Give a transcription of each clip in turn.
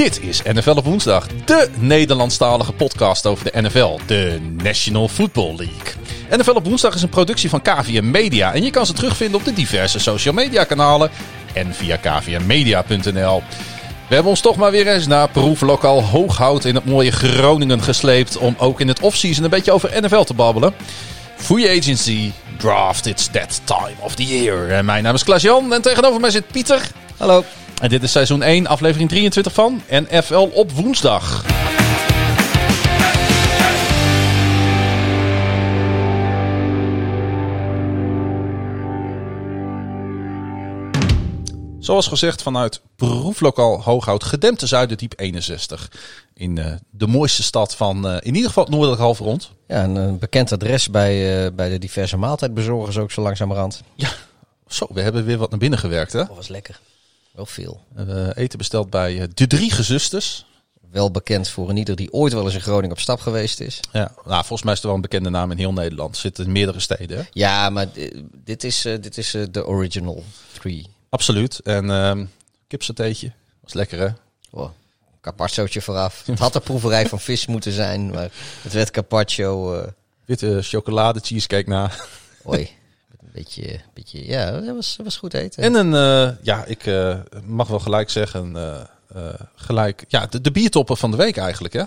Dit is NFL op woensdag, de Nederlandstalige podcast over de NFL, de National Football League. NFL op woensdag is een productie van KVM Media en je kan ze terugvinden op de diverse social media kanalen en via kvmmedia.nl. We hebben ons toch maar weer eens naar proeflokaal Hooghout in het mooie Groningen gesleept om ook in het offseason een beetje over NFL te babbelen. Free agency, draft, it's that time of the year. En mijn naam is Klaas-Jan en tegenover mij zit Pieter. Hallo. En dit is seizoen 1, aflevering 23 van NFL op woensdag. Zoals gezegd vanuit proeflokaal Hooghout, gedempte Zuiderdiep 61. In uh, de mooiste stad van uh, in ieder geval het noordelijk halfrond. Ja, een, een bekend adres bij, uh, bij de diverse maaltijdbezorgers ook zo langzamerhand. Ja, zo, we hebben weer wat naar binnen gewerkt hè. Dat was lekker. Wel veel. Hebben eten besteld bij De Drie Gezusters. Wel bekend voor een ieder die ooit wel eens in Groningen op stap geweest is. Ja, nou, volgens mij is het wel een bekende naam in heel Nederland. Er zitten in meerdere steden. Hè? Ja, maar dit is, dit is de original three. Absoluut. En uh, kipsateetje. Was lekker hè? Wow. Carpacciootje vooraf. Het had een proeverij van vis moeten zijn, maar het werd carpaccio. Uh... Witte chocolade cheesecake na. Hoi. Beetje, beetje, ja, dat was, was goed eten. En een, uh, ja, ik uh, mag wel gelijk zeggen, gelijk, ja, de, de biertoppen van de week eigenlijk hè?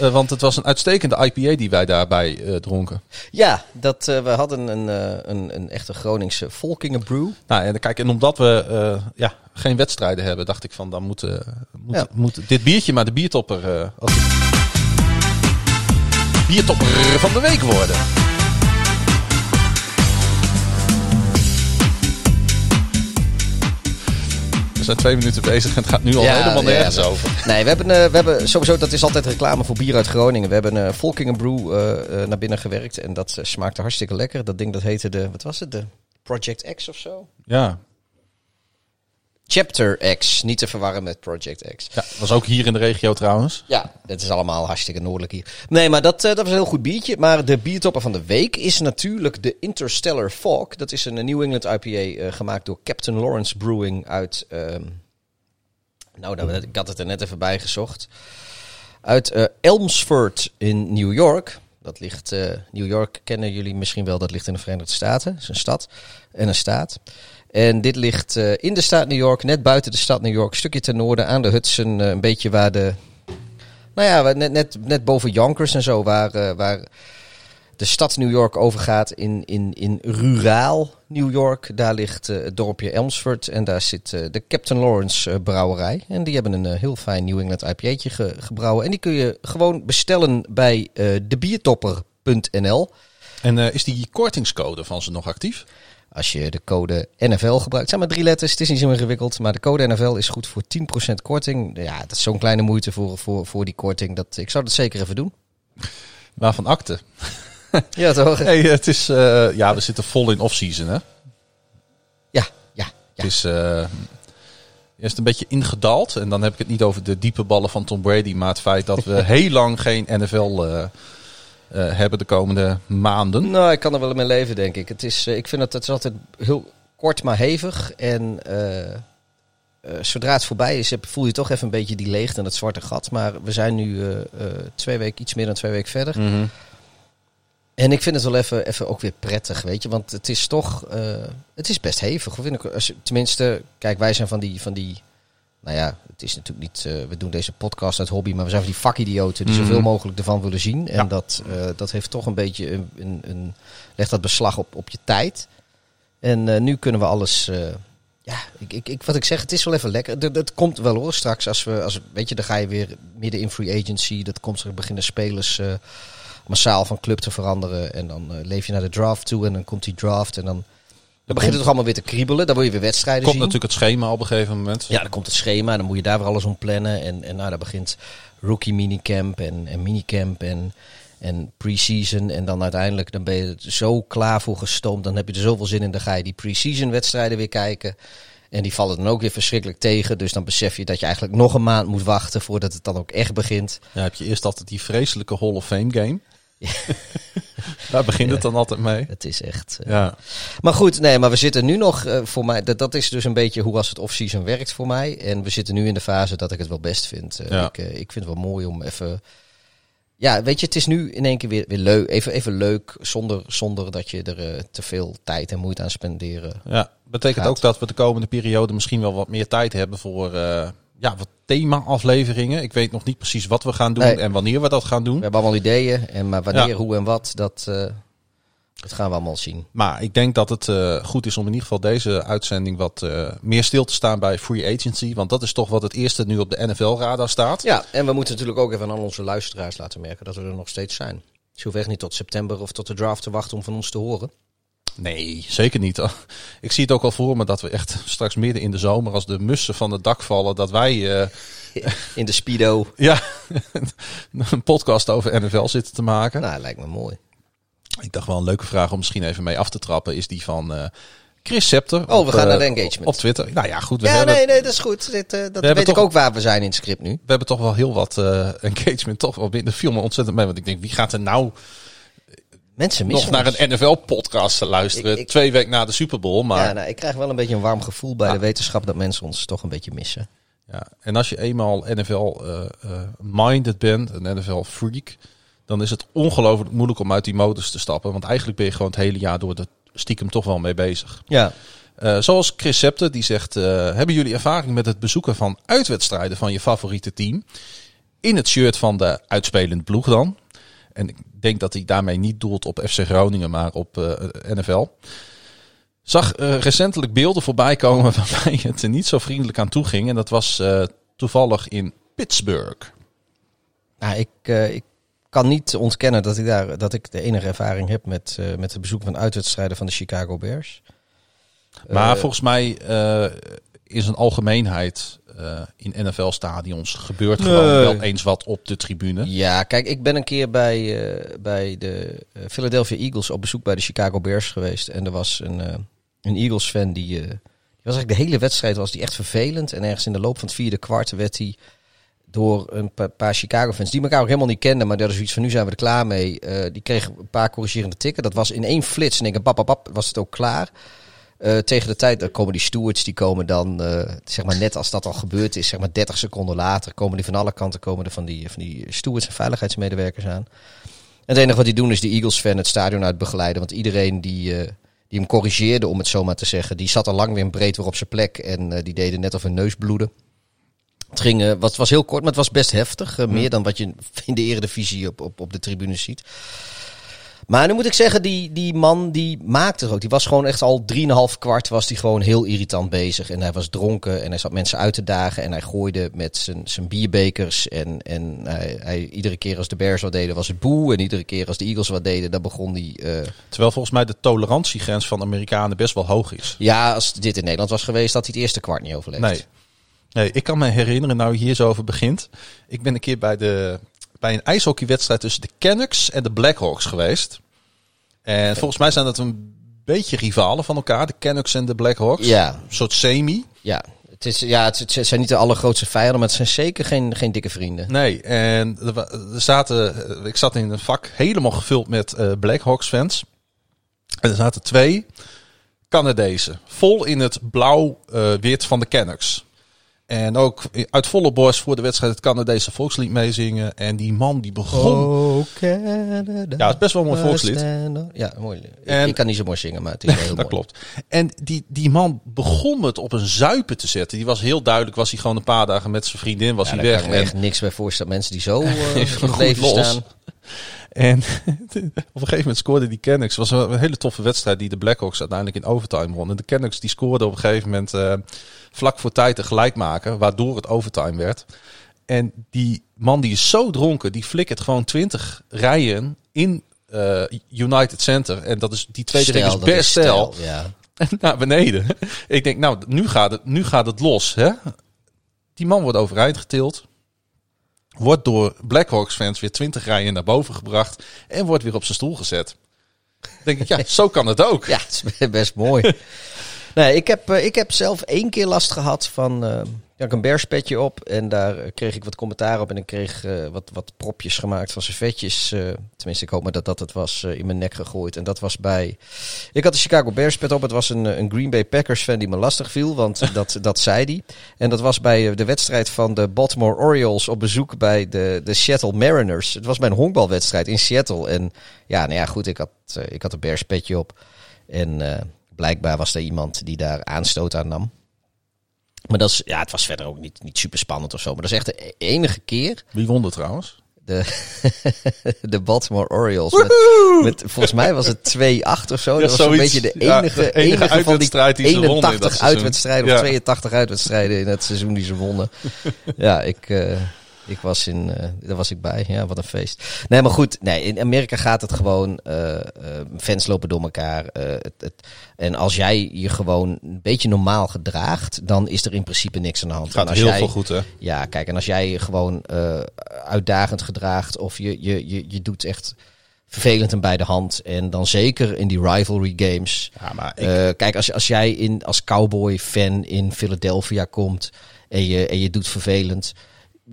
Uh, want het was een uitstekende IPA die wij daarbij uh, dronken. Ja, dat, uh, we hadden een, een, een echte Groningse Volkingen brew. Nou, en, kijk, en omdat we ja, geen wedstrijden hebben, dacht ik van dan moet, moet, ja. moet dit biertje maar de biertopper, als biertopper van de week worden. We zijn twee minuten bezig en het gaat nu al ja, helemaal nergens ja, over. Nee, we hebben, uh, we hebben sowieso, dat is altijd reclame voor bier uit Groningen. We hebben een uh, Volkingen Brew uh, naar binnen gewerkt en dat smaakte hartstikke lekker. Dat ding dat heette de, wat was het, de Project X of zo? Ja. Chapter X, niet te verwarren met Project X. Ja, was ook hier in de regio trouwens. Ja, dat is allemaal hartstikke noordelijk hier. Nee, maar dat, dat was een heel goed biertje. Maar de biertopper van de week is natuurlijk de Interstellar Fog. Dat is een New England IPA uh, gemaakt door Captain Lawrence Brewing uit... Uh, nou, dat, ik had het er net even bij gezocht. Uit uh, Elmsford in New York. Dat ligt, New York kennen jullie misschien wel, dat ligt in de Verenigde Staten. Dat is een stad en een staat. En dit ligt uh, in de staat New York, net buiten de stad New York, een stukje ten noorden aan de Hudson. Uh, een beetje waar de. Nou ja, net, net, net boven Yonkers en zo, waar, uh, waar de stad New York overgaat in, in, in ruraal New York. Daar ligt het dorpje Elmsford en daar zit de Captain Lawrence brouwerij. En die hebben een heel fijn New England IPA'tje ge, gebrouwen. En die kun je gewoon bestellen bij debiertopper.nl. En is die kortingscode van ze nog actief? Als je de code NFL gebruikt. Het zijn maar drie letters, het is niet zo ingewikkeld. Maar de code NFL is goed voor 10% korting. Ja, dat is zo'n kleine moeite voor, voor, voor die korting. Dat, ik zou dat zeker even doen. Waarvan akte? ja, toch? Hey, het is, uh, ja, we zitten vol in off-season, hè? Ja, ja. ja. Het is uh, eerst een beetje ingedaald. En dan heb ik het niet over de diepe ballen van Tom Brady. Maar het feit dat we heel lang geen NFL... Uh, uh, hebben de komende maanden? Nou, ik kan er wel mee leven, denk ik. Het is, uh, ik vind dat het is altijd heel kort maar hevig. En uh, zodra het voorbij is, voel je toch even een beetje die leegte en het zwarte gat. Maar we zijn nu twee weken, iets meer dan twee weken verder. Mm -hmm. En ik vind het wel even, even ook weer prettig, weet je. Want het is toch, het is best hevig. Vind ik, als, tenminste, kijk, wij zijn van die... Van die nou ja, het is natuurlijk niet. Uh, we doen deze podcast uit hobby, maar we zijn van die vakidioten die mm. zoveel mogelijk ervan willen zien. En dat, uh, dat heeft toch een beetje een, een, een, legt dat beslag op, op je tijd. En uh, nu kunnen we alles. ja, ik, ik, ik, wat ik zeg, het is wel even lekker. Dat, dat komt wel hoor. Straks als we, als, weet je, dan ga je weer midden in free agency. Dat komt er beginnen spelers massaal van club te veranderen. En dan leef je naar de draft toe en dan komt die draft en dan. Dan begint het toch allemaal weer te kriebelen. Dan wil je weer wedstrijden komt zien. natuurlijk het schema op een gegeven moment. Ja, dan komt het schema. En dan moet je daar weer alles om plannen. En, en nou, dan begint rookie minicamp en, en minicamp en, en pre-season. En dan uiteindelijk dan ben je er zo klaar voor gestoomd. Dan heb je er zoveel zin in. Dan ga je die pre-season wedstrijden weer kijken. En die vallen dan ook weer verschrikkelijk tegen. Dus dan besef je dat je eigenlijk nog een maand moet wachten voordat het dan ook echt begint. Ja, heb je eerst altijd die vreselijke Hall of Fame game. Daar begint het dan altijd mee. Het is echt... eh, Ja. Maar goed, nee, maar we zitten nu nog eh, voor mij. Dat, dat is dus een beetje hoe als het off-season werkt voor mij. En we zitten nu in de fase dat ik het wel best vind. Eh, Ja. ik, ik vind het wel mooi om even. Ja, weet je, het is nu in één keer weer, weer leuk. Even, even leuk, zonder, zonder dat je er te veel tijd en moeite aan spenderen. Ja, betekent Gaat. ook dat we de komende periode misschien wel wat meer tijd hebben voor ja, wat thema-afleveringen. Ik weet nog niet precies wat we gaan doen Nee. en wanneer we dat gaan doen. We hebben allemaal ideeën, en maar wanneer, Ja. hoe en wat, dat, dat gaan we allemaal zien. Maar ik denk dat het eh, goed is om in ieder geval deze uitzending wat eh, meer stil te staan bij free agency. Want dat is toch wat het eerste nu op de NFL-radar staat. Ja, en we moeten natuurlijk ook even aan onze luisteraars laten merken dat we er nog steeds zijn. Dus je hoeft echt niet tot september of tot de draft te wachten om van ons te horen. Nee, zeker niet. Ik zie het ook al voor me dat we echt straks midden in de zomer, als de mussen van het dak vallen, dat wij eh, In de Speedo. ja, een podcast over NFL zitten te maken. Nou, lijkt me mooi. Ik dacht wel een leuke vraag om misschien even mee af te trappen, is die van eh, Chris Scepter. Oh, we gaan eh, naar de engagement. Op Twitter. Nou ja, goed. We, Ja, hebben, nee, nee, dat is goed. Dit, dat weet toch- ik ook waar we zijn in het script nu. we hebben toch wel heel wat engagement toch wel binnen. viel me ontzettend mee. Want ik denk, wie gaat er nou Mensen nog missen naar ons. een NFL-podcast luisteren? Ik- ik- Twee weken na de Super Bowl. Maar Ja, nou, ik krijg wel een beetje een warm gevoel bij de wetenschap dat mensen ons toch een beetje missen. Ja, en als je eenmaal NFL-minded bent, een NFL-freak, dan is het ongelooflijk moeilijk om uit die modus te stappen. Want eigenlijk ben je gewoon het hele jaar door er stiekem toch wel mee bezig. Ja. Eh, zoals Chris Septe, die zegt, eh, hebben jullie ervaring met het bezoeken van uitwedstrijden van je favoriete team? In het shirt van de uitspelende ploeg dan. En ik denk dat hij daarmee niet doelt op FC Groningen, maar op eh, NFL. Zag eh, recentelijk beelden voorbij komen waarbij het er niet zo vriendelijk aan toe ging. En dat was eh, toevallig in Pittsburgh. Nou, ik, ik kan niet ontkennen dat ik, daar, dat ik de enige ervaring heb met, met het bezoek van uitwedstrijden van de Chicago Bears. Maar volgens mij eh, is een algemeenheid eh, in NFL-stadions gebeurt Nee. gewoon wel eens wat op de tribune. Ja, kijk, ik ben een keer bij, eh, bij de eh, Philadelphia Eagles op bezoek bij de Chicago Bears geweest. En er was een, eh, een Eagles-fan die, eh, die was eigenlijk de hele wedstrijd was die echt vervelend. En ergens in de loop van het vierde kwart werd hij door een pa- paar Chicago-fans, die elkaar ook helemaal niet kenden, maar die hadden zoiets van nu zijn we er klaar mee. eh, die kregen een paar corrigerende tikken. Dat was in één flits. En ik denk, pap, pap, pap, was het ook klaar. Eh, tegen de tijd, dan komen die stewards, die komen dan, eh, zeg maar net als dat al gebeurd is, zeg maar 30 seconden later, komen die van alle kanten komen er van die, van die stewards en veiligheidsmedewerkers aan. En het enige wat die doen is de Eagles-fan het stadion uit begeleiden. Want iedereen die, eh, die hem corrigeerde, om het zo maar te zeggen, die zat al lang weer een breed weer op zijn plek. En die deden net of hun neus bloeden. Het ging, wat was heel kort, maar het was best heftig. eh, Meer dan wat je in de eredivisie op, op, op de tribune ziet. Maar nu moet ik zeggen, die, die man die maakte er ook. Die was gewoon echt al 3,5 kwart was die gewoon heel irritant bezig. En hij was dronken en hij zat mensen uit te dagen. En hij gooide met zijn, zijn bierbekers. En, en hij, hij, iedere keer als de Bears wat deden was het boe. En iedere keer als de Eagles wat deden, dan begon hij... eh, Terwijl volgens mij de tolerantiegrens van Amerikanen best wel hoog is. ja, als dit in Nederland was geweest, had hij het eerste kwart niet overleefd. Nee. nee, ik kan me herinneren, nou je hier zo over begint. Ik ben een keer bij, de, bij een ijshockeywedstrijd tussen de Canucks en de Blackhawks geweest. En volgens mij zijn dat een beetje rivalen van elkaar, de Canucks en de Blackhawks. Ja. Een soort semi. Ja, het, is, ja het, zijn niet de allergrootste vijanden, maar het zijn zeker geen, geen dikke vrienden. Nee, en er, zaten, eh, ik zat in een vak helemaal gevuld met eh Blackhawks fans. En er zaten twee Canadezen, vol in het blauw-wit van de Canucks. En ook uit volle borst voor de wedstrijd het Canadese volkslied meezingen. En die man die begon... Oh, Canada. Ja, het is best wel een mooi volkslied. Ja, mooi. Ik- En- ik kan niet zo mooi zingen, maar het is wel heel dat mooi. klopt. En die, die man begon het op een zuipen te zetten. Die was heel duidelijk, was hij gewoon een paar dagen met zijn vriendin, was Ja, hij weg. kan ik me En echt niks bij voorstellen. Mensen die zo uh, leven staan. En op een gegeven moment scoorde die Canucks. Het was een hele toffe wedstrijd die de Blackhawks uiteindelijk in overtime won. En de Canucks die scoorden op een gegeven moment eh, vlak voor tijd een gelijk maken. Waardoor het overtime werd. En die man die is zo dronken. Die flikkert gewoon 20 rijen in eh, United Center. En dat is die tweede ring is best stijl. Ja. Naar beneden. Ik denk nou nu gaat het, nu gaat het los. Hè? Die man wordt overeind getild. Wordt door Blackhawks fans weer 20 rijen naar boven gebracht. En wordt weer op zijn stoel gezet. Denk ik, ja, zo kan het ook. ja, het is best mooi. nee, ik heb, eh, ik heb zelf één keer last gehad van... had een bearspetje op en daar kreeg ik wat commentaar op. En ik kreeg eh, wat, wat propjes gemaakt van servetjes. eh tenminste, ik hoop maar dat dat het was, eh, in mijn nek gegooid. En dat was bij... Ik had de Chicago Bears pet op. Het was een, een Green Bay Packers fan die me lastig viel, want dat, dat zei hij. En dat was bij de wedstrijd van de Baltimore Orioles op bezoek bij de, de Seattle Mariners. Het was bij een honkbalwedstrijd in Seattle. En ja, nou ja, goed, ik had, ik had een Bears petje op. En blijkbaar was er iemand die daar aanstoot aan nam. Maar dat is, ja, het was verder ook niet, niet super spannend of zo. Maar dat is echt de enige keer. Wie won er trouwens? De, de Baltimore Orioles. Met, met, volgens mij was het 2-8 of zo. Ja, dat was zo'n zoiets. beetje de Ja, enige, de enige enige, van die uitwedstrijd die ze wonnen in dat 81 seizoen. uitwedstrijden of Ja. 82 uitwedstrijden in het seizoen die ze wonnen. ja, ik, eh, ik was in, eh, daar was ik bij. Ja, wat een feest. Nee, maar goed. Nee, in Amerika gaat het gewoon. eh, eh, fans lopen door elkaar. het, het, en als jij je gewoon een beetje normaal gedraagt, dan is er in principe niks aan de hand. Het gaat als heel jij, veel goed, hè? ja, kijk, en als jij je gewoon uitdagend gedraagt of je, je, je, je doet echt vervelend en bij de hand. En dan zeker in die rivalry games. Ja, maar ik, kijk, als, als jij in, als cowboy-fan in Philadelphia komt en je, en je doet vervelend.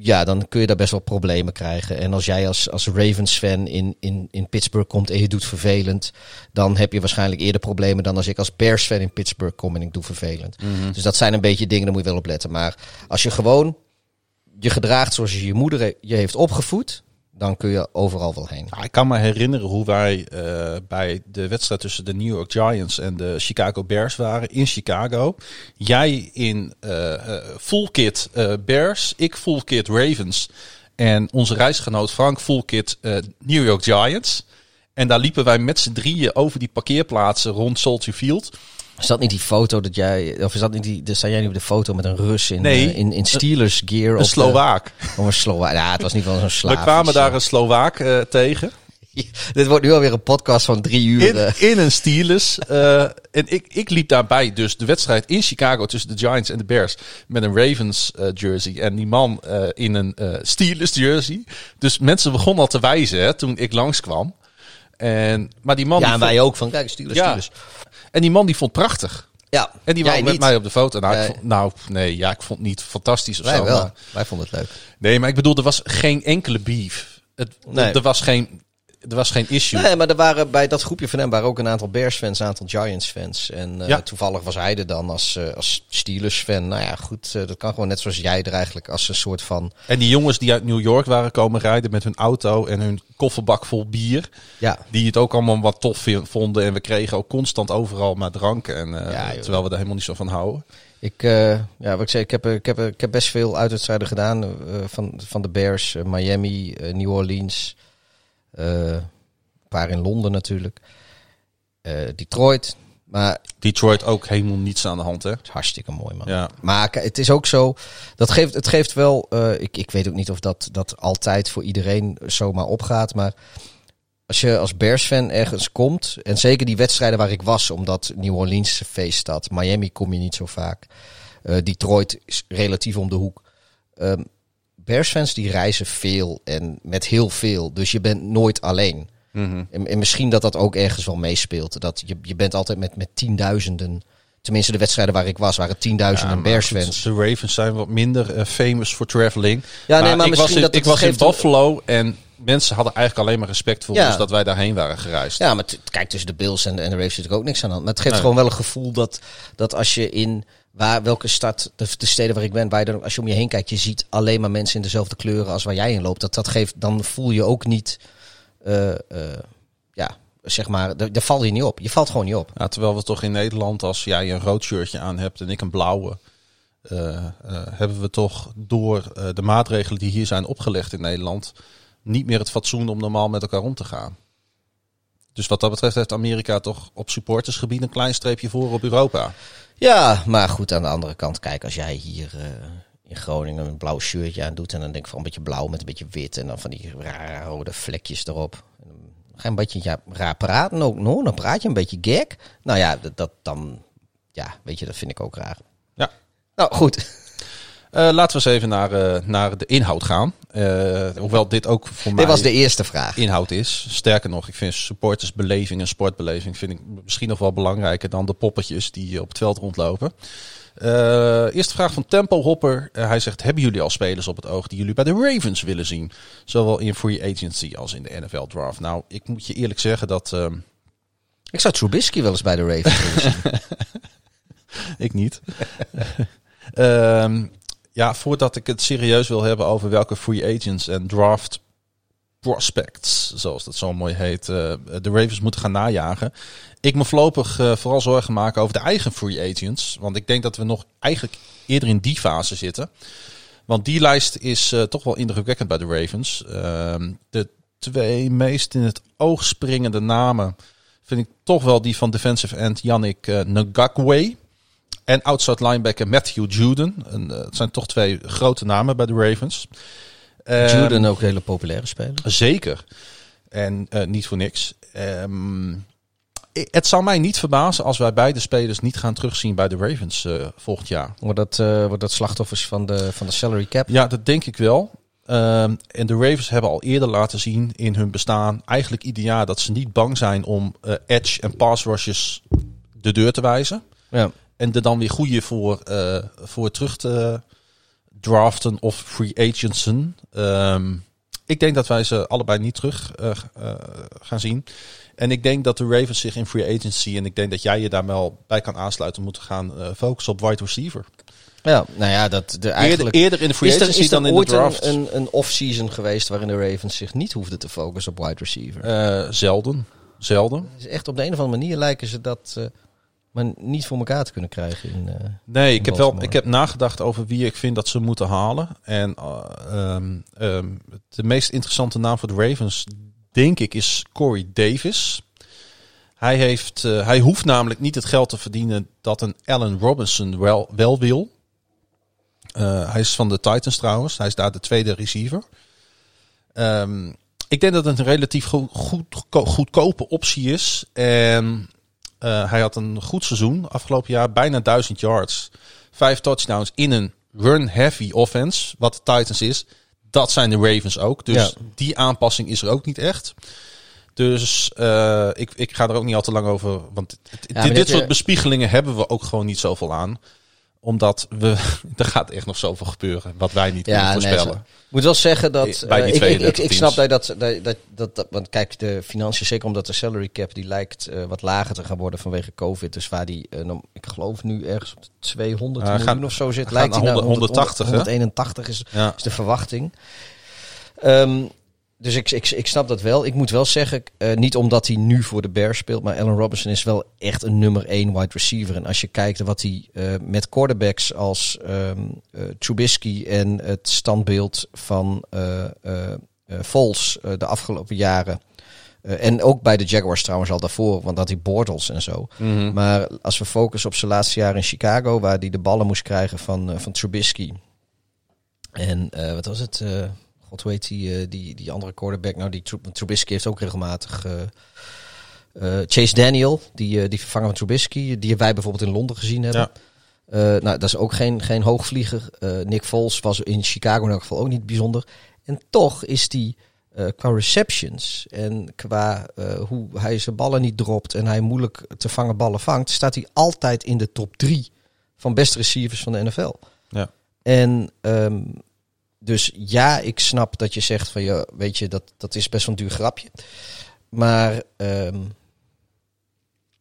Ja, dan kun je daar best wel problemen krijgen. En als jij als, als Ravens-fan in, in, in Pittsburgh komt en je doet vervelend, dan heb je waarschijnlijk eerder problemen dan als ik als Bears-fan in Pittsburgh kom en ik doe vervelend. Dus dat zijn een beetje dingen, daar moet je wel op letten. Maar als je gewoon je gedraagt zoals je je moeder je heeft opgevoed, dan kun je overal wel heen. Nou, ik kan me herinneren hoe wij eh, bij de wedstrijd tussen de New York Giants en de Chicago Bears waren in Chicago. Jij in eh, eh, full kit Bears, ik full kit Ravens en onze reisgenoot Frank full kit New York Giants. En daar liepen wij met z'n drieën over die parkeerplaatsen rond Soldier Field. Is dat niet die foto dat jij, of is dat niet die, dus sta jij nu op de foto met een Rus in, Nee. eh, in, in Steelers gear? Een op de- Slowaak. Of een Slowaak. Ja, het was niet wel zo'n Slavisch. We kwamen daar een Slowaak eh, tegen. Dit wordt nu alweer een podcast van drie uur. In, eh. in een Steelers. eh, en ik, ik liep daarbij dus de wedstrijd in Chicago tussen de Giants en de Bears. Met een Ravens eh, jersey. En die man eh, in een eh, Steelers jersey. Dus mensen begonnen al te wijzen hè, toen ik langskwam. En, maar die man ja, vond, wij ook van, kijk, Steelers, Ja. Steelers. en die man die vond prachtig. Ja, En die wou met niet. mij op de foto. Nou, Nee. vond, nou, nee, ja, ik vond het niet fantastisch of Wij zo. wel. maar- Wij vonden het leuk. nee, maar ik bedoel, er was geen enkele beef. Het, Nee. Er was geen, er was geen issue. Nee, maar er waren bij dat groepje van hem waren ook een aantal Bears-fans, een aantal Giants-fans. En eh, Ja. toevallig was hij er dan als, eh, als Steelers-fan. Nou ja, goed, eh, dat kan gewoon net zoals jij er eigenlijk als een soort van... En die jongens die uit New York waren komen rijden met hun auto en hun kofferbak vol bier. Ja, Die het ook allemaal wat tof vonden. En we kregen ook constant overal maar drank. En, Ja, terwijl we daar helemaal niet zo van houden. Ik, ja, wat ik zei, ik heb, ik, heb, ik heb best veel uitwedstrijden gedaan van, van de Bears. Miami, New Orleans. Eh, een paar in Londen natuurlijk. Eh, Detroit. Maar Detroit ook helemaal niets aan de hand, hè? is hartstikke mooi, man. Ja. Maar het is ook zo, dat geeft, het geeft wel, eh, ik, ik weet ook niet of dat, dat altijd voor iedereen zomaar opgaat, maar als je als Bears-fan ergens komt, en zeker die wedstrijden waar ik was, omdat New Orleans feeststad, Miami kom je niet zo vaak, Detroit is relatief om de hoek. Ehm Bears-fans die reizen veel en met heel veel, dus je bent nooit alleen. Mhm. En, en misschien dat dat ook ergens wel meespeelt. Dat je, je bent altijd met, met tienduizenden. Tenminste, de wedstrijden waar ik was, waren tienduizenden Ja, maar Bears-fans. De Ravens zijn wat minder eh, famous voor traveling. Ja, nee, maar ik was misschien in, dat ik was in Buffalo en mensen hadden eigenlijk alleen maar respect voor Ja. ons dat wij daarheen waren gereisd. Ja, maar kijk, tussen de Bills en de, en de Ravens zit er ook niks aan. Maar het geeft Nee. gewoon wel een gevoel dat, dat als je in waar, welke stad, de, de steden waar ik ben, waar dan, als je om je heen kijkt, je ziet alleen maar mensen in dezelfde kleuren als waar jij in loopt. Dat, dat geeft, dan voel je ook niet, eh, eh, ja, zeg maar, daar val je niet op. Je valt gewoon niet op. Ja, terwijl we toch in Nederland, als jij een rood shirtje aan hebt en ik een blauwe, eh, hebben we toch door de maatregelen die hier zijn opgelegd in Nederland niet meer het fatsoen om normaal met elkaar om te gaan. Dus wat dat betreft heeft Amerika toch op supportersgebied een klein streepje voor op Europa. Ja, maar goed, aan de andere kant, kijk, als jij hier eh, in Groningen een blauw shirtje aan doet en dan denk ik van een beetje blauw met een beetje wit en dan van die rare rode vlekjes erop. En dan ga je een beetje ja, raar praten ook, no, dan praat je een beetje gek. Nou ja, dat, dat dan, ja, weet je, dat vind ik ook raar. Ja. Nou, goed. Eh, laten we eens even naar, eh, naar de inhoud gaan. Eh, hoewel dit ook voor mij Dit was de eerste vraag. inhoud is. Sterker nog, ik vind supportersbeleving en sportbeleving vind ik misschien nog wel belangrijker dan de poppetjes die op het veld rondlopen. Eerste vraag van Tempo Hopper. Hij zegt: Hebben jullie al spelers op het oog die jullie bij de Ravens willen zien? Zowel in free agency als in de NFL draft. Nou, ik moet je eerlijk zeggen dat. ehm, Ik zou Trubisky wel eens bij de Ravens willen zien. ik niet. Ehm, ja, voordat ik het serieus wil hebben over welke free agents en draft prospects, zoals dat zo mooi heet, eh, de Ravens moeten gaan najagen. Ik me voorlopig eh, vooral zorgen maken over de eigen free agents. Want ik denk dat we nog eigenlijk eerder in die fase zitten. Want die lijst is eh, toch wel indrukwekkend bij de Ravens. Ehm, de twee meest in het oog springende namen vind ik toch wel die van defensive end Yannick Ngakwe. En outside linebacker Matthew Juden. En, eh, het zijn toch twee grote namen bij de Ravens. Ehm, Juden ook een hele populaire speler. Zeker. En eh, niet voor niks. Ehm, het zal mij niet verbazen als wij beide spelers niet gaan terugzien bij de Ravens eh, volgend jaar. Wordt dat, wordt dat slachtoffers van de, van de salary cap? Ja, dat denk ik wel. Ehm, en de Ravens hebben al eerder laten zien in hun bestaan, eigenlijk ieder jaar, dat ze niet bang zijn om edge en pass rushes de deur te wijzen. Ja. En er dan weer goede voor, eh, voor terug te draften of free agentsen. Ehm, ik denk dat wij ze allebei niet terug eh, eh, gaan zien. En ik denk dat de Ravens zich in free agency, en ik denk dat jij je daar wel bij kan aansluiten, moeten gaan focussen op wide receiver. ja, nou ja, dat de, eigenlijk... Eerder, eerder in de free is er, agency is er dan in de draft. een, een, een off-season geweest waarin de Ravens zich niet hoefden te focussen op wide receiver? Eh, zelden. Zelden. Is echt op de een of andere manier lijken ze dat maar niet voor elkaar te kunnen krijgen. In, eh, Nee, ik heb wel ik heb nagedacht over wie ik vind dat ze moeten halen. En eh, ehm, ehm, de meest interessante naam voor de Ravens, denk ik, is Corey Davis. Hij, heeft, eh, hij hoeft namelijk niet het geld te verdienen dat een Allen Robinson wel, wel wil. Hij is van de Titans trouwens. Hij is daar de tweede receiver. Ehm, ik denk dat het een relatief goed, goed, goedkope optie is. En eh, hij had een goed seizoen afgelopen jaar. Bijna 1000 yards. Vijf touchdowns in een run-heavy offense. Wat de Titans is. Dat zijn de Ravens ook. Dus Ja. die aanpassing is er ook niet echt. Dus eh, ik, ik ga er ook niet al te lang over. Want dit, maar dit, dit, soort bespiegelingen hebben we ook gewoon niet zoveel aan. Omdat we. Er gaat echt nog zoveel gebeuren. Wat wij niet kunnen voorspellen. ik moet wel zeggen dat. Bij die eh, ik, ik, ik, 32 ik snap dat, dat, dat, dat, Want kijk, de financiën, zeker omdat de salary cap die lijkt eh, wat lager te gaan worden vanwege COVID. Dus waar die, eh, nou, ik geloof nu ergens op de 200 Ja, miljoen gaan- of zo zit. Lijkt die naar 100, 180, hè? 181 is, Ja. is de verwachting. Ehm, dus ik, ik, ik snap dat wel. Ik moet wel zeggen, eh, niet omdat hij nu voor de Bears speelt, maar Allen Robinson is wel echt een nummer 1 wide receiver. En als je kijkt wat hij eh, met quarterbacks als ehm eh, Trubisky en het standbeeld van eh, de afgelopen jaren. en ook bij de Jaguars trouwens al daarvoor, want dat hij Bortles en zo. Mhm. Maar als we focussen op zijn laatste jaar in Chicago, waar hij de ballen moest krijgen van, van Trubisky. En wat was het? God weet die, eh, die, die andere quarterback. Nou, die Tru- Trubisky heeft ook regelmatig. eh, eh, Chase Daniel, die, die vervanger van Trubisky, die wij bijvoorbeeld in Londen gezien hebben. Ja. Nou, dat is ook geen, geen hoogvlieger. Nick Foles was in Chicago in elk geval ook niet bijzonder. En toch is die qua receptions en qua hoe hij zijn ballen niet dropt en hij moeilijk te vangen ballen vangt, staat hij altijd in de top drie van beste receivers van de NFL. Ja. En ehm, dus ja, ik snap dat je zegt van ja, weet je, dat, dat is best wel een duur grapje. Maar ehm,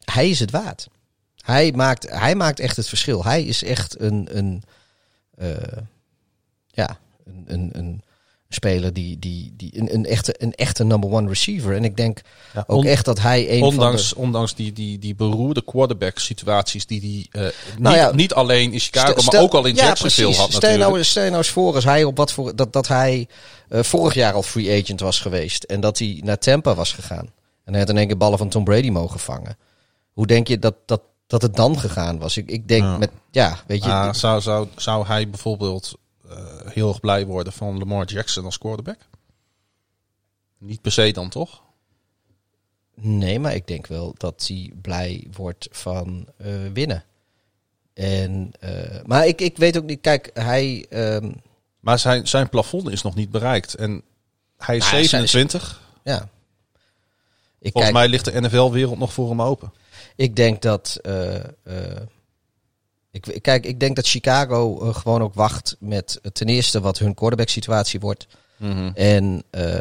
hij is het waard. Hij maakt, hij maakt echt het verschil. Hij is echt een, een eh, ja, een, een, een speler die, die, die een, een, echte, een echte number one receiver. En ik denk Ja, ook echt dat hij een Ondanks, van ondanks die, die, die beroerde quarterback situaties die hij eh, Nou niet, ja, niet alleen in Chicago, Stel- maar ook al in ja, Jacksonville precies. had Stel natuurlijk. nou, stel nou eens voor als hij op wat voor dat, dat hij eh, vorig jaar al free agent was geweest en dat hij naar Tampa was gegaan en hij had in één keer ballen van Tom Brady mogen vangen. Hoe denk je dat dat, dat het dan gegaan was? Ik, ik denk Ja. met ja, weet je, zou, zou, zou hij bijvoorbeeld heel erg blij worden van Lamar Jackson als quarterback? Niet per se dan toch? nee, maar ik denk wel dat hij blij wordt van eh, winnen. En eh, maar ik, ik weet ook niet. Kijk, hij ehm, Maar zijn, zijn plafond is nog niet bereikt. En hij is Nou, hij is- 27. ja. Ik Volgens kijk, mij ligt de NFL-wereld nog voor hem open. Ik denk dat. eh, eh, ik kijk, ik denk dat Chicago eh, gewoon ook wacht met eh, ten eerste wat hun quarterback situatie wordt. Mhm. En eh,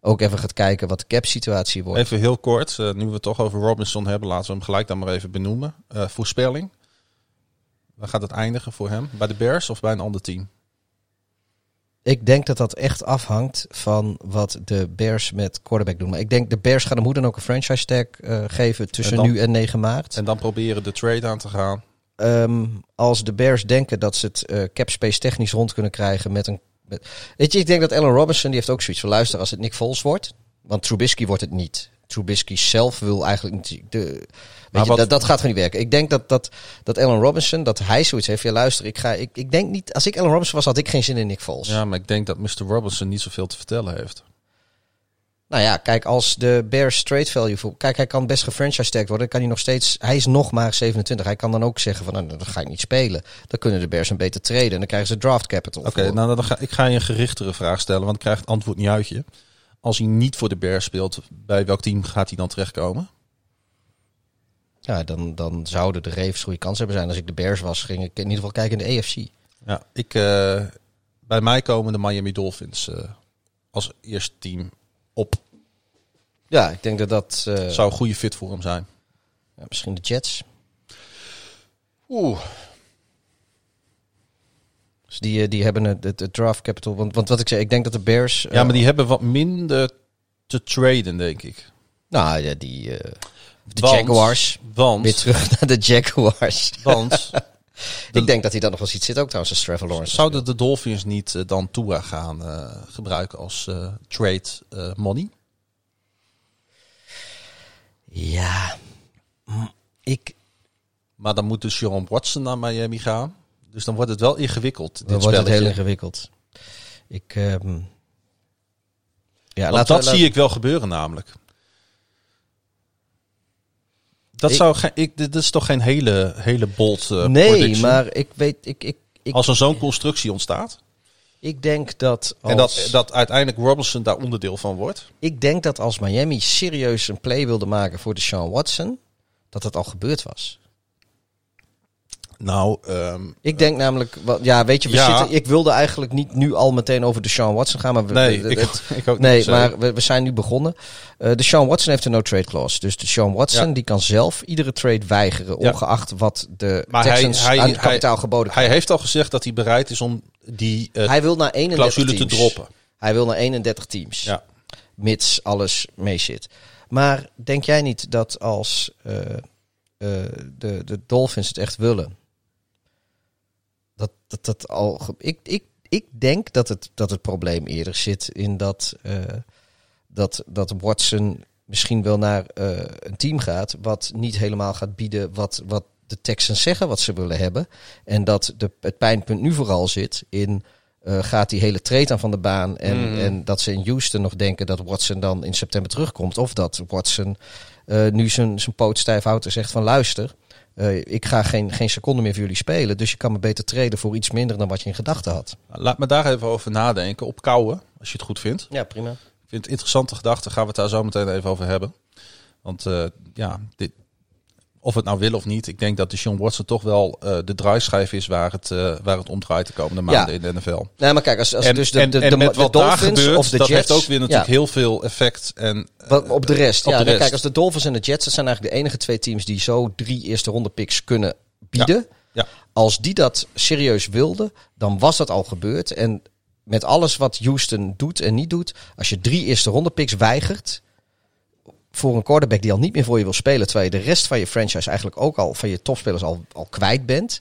ook even gaat kijken wat de cap situatie wordt. Even heel kort, nu we het toch over Robinson hebben, laten we hem gelijk dan maar even benoemen. Voorspelling. Waar gaat het eindigen voor hem? Bij de Bears of bij een ander team? Ik denk dat dat echt afhangt van wat de Bears met quarterback doen. Maar ik denk de Bears gaan hem hoe dan ook een franchise tag eh, geven tussen En dan- nu en 9 maart. En dan proberen de trade aan te gaan. Ehm, als de Bears denken dat ze het eh cap space technisch rond kunnen krijgen met een... Met, weet je, ik denk dat Allen Robinson, die heeft ook zoiets van luister als het Nick Foles wordt. Want Trubisky wordt het niet. Trubisky zelf wil eigenlijk niet... De, weet je, dat, dat gaat gewoon niet werken. Ik denk dat, dat, dat Allen Robinson, dat hij zoiets heeft. Ja, luister, ik, ga, ik, ik denk niet... Als ik Allen Robinson was, had ik geen zin in Nick Foles. Ja, maar ik denk dat Mr. Robinson niet zoveel te vertellen heeft. Nou ja, kijk, als de Bears trade value... Voor, kijk, hij kan best gefranchise tagged worden. Dan kan hij nog steeds... Hij is nog maar 27. Hij kan dan ook zeggen van, nou, dan ga ik niet spelen. Dan kunnen de Bears hem beter traden. En dan krijgen ze draft capital. Oké, voor. nou dan ga, ik ga je een gerichtere vraag stellen, want ik krijg het antwoord niet uit je. Als hij niet voor de Bears speelt, bij welk team gaat hij dan terechtkomen? Ja, dan, dan zouden de Ravens goede kans hebben zijn. Als ik de Bears was, ging ik in ieder geval kijken in de AFC. Ja, ik, eh, bij mij komen de Miami Dolphins eh, als eerste team op. Ja, ik denk dat dat... eh, Zou een goede fit voor hem zijn. ja, misschien de Jets. Oeh. Dus die, eh, die hebben het, het, het draft capital. Want, want wat ik zei, ik denk dat de Bears... eh, Ja, maar die hebben wat minder te traden, denk ik. Nou ja, die... eh, de Want- Jaguars. Want, Weer terug naar de Jaguars. want ik denk dat hij dan nog wel iets zit ook trouwens als Trevor Lawrence. zouden de Dolphins niet eh, dan Tua gaan eh, gebruiken als eh, trade eh, money? Ja, ik... Maar dan moet dus Jerome Watson naar Miami gaan. Dus dan wordt het wel ingewikkeld, dit Dan wordt het heel ingewikkeld. Ik... ehm, ja, laten dat we, zie ik wel gebeuren namelijk. Dat Ik- zou ik, dit is toch geen hele, hele bold eh Nee, prediction? maar ik weet... Ik, ik, ik, Als er zo'n constructie ontstaat. ik denk dat als, En dat, dat uiteindelijk Robinson daar onderdeel van wordt. ik denk dat als Miami serieus een play wilde maken voor de Sean Watson, dat dat al gebeurd was. Nou, ehm, Ik denk namelijk, ja, weet je, we Ja. zitten, ik wilde eigenlijk niet nu al meteen over de Sean Watson gaan, maar we, nee, ik, het- ik ook nee, niet. maar we, we zijn nu begonnen. Eh, de Sean Watson heeft een no-trade clause. Dus de Sean Watson Ja. die kan zelf iedere trade weigeren, ongeacht wat de Maar Texans hij- aan kapitaal geboden Hij heeft al gezegd dat hij bereid is om die eh, Hij wil naar 31 clausule te teams. droppen. Hij wil naar 31 teams. Ja. Mits alles mee zit. Maar denk jij niet dat als eh, de, de Dolphins het echt willen, dat dat, dat al. Ik, ik, ik denk dat het, dat het probleem eerder zit in dat, eh, dat, dat Watson misschien wel naar eh, een team gaat wat niet helemaal gaat bieden wat, wat de Texans zeggen wat ze willen hebben. En dat de, het pijnpunt nu vooral zit in eh, gaat die hele trade aan van de baan. En, Mm. en dat ze in Houston nog denken dat Watson dan in september terugkomt. Of dat Watson eh, nu zijn, zijn poot stijf houdt en zegt van luister. Eh, ik ga geen, geen seconde meer voor jullie spelen. Dus je kan me beter traden voor iets minder dan wat je in gedachten had. Laat me daar even over nadenken. Op kouwen, als je het goed vindt. Ja, prima. Ik vind het interessante gedachte. Gaan we het daar zo meteen even over hebben. Want eh, ja, dit, of het nou wil of niet. Ik denk dat de Sean Watson toch wel eh, de draaischijf is waar het, eh, waar het om draait de komende maanden in de NFL. Nee, maar kijk, als, als en, dus de, en, de, en de, met de wat daar Dolphins gebeurt, of de dat Jets... heeft ook weer natuurlijk ja, heel veel effect. En, wat- op de rest. op ja, de rest. kijk, als de Dolphins en de Jets, dat zijn eigenlijk de enige twee teams die zo drie eerste ronde picks kunnen bieden. ja. Als die dat serieus wilden, dan was dat al gebeurd. En met alles wat Houston doet en niet doet, als je drie eerste ronde picks weigert voor een quarterback die al niet meer voor je wil spelen, terwijl je de rest van je franchise eigenlijk ook al van je topspelers al, al kwijt bent,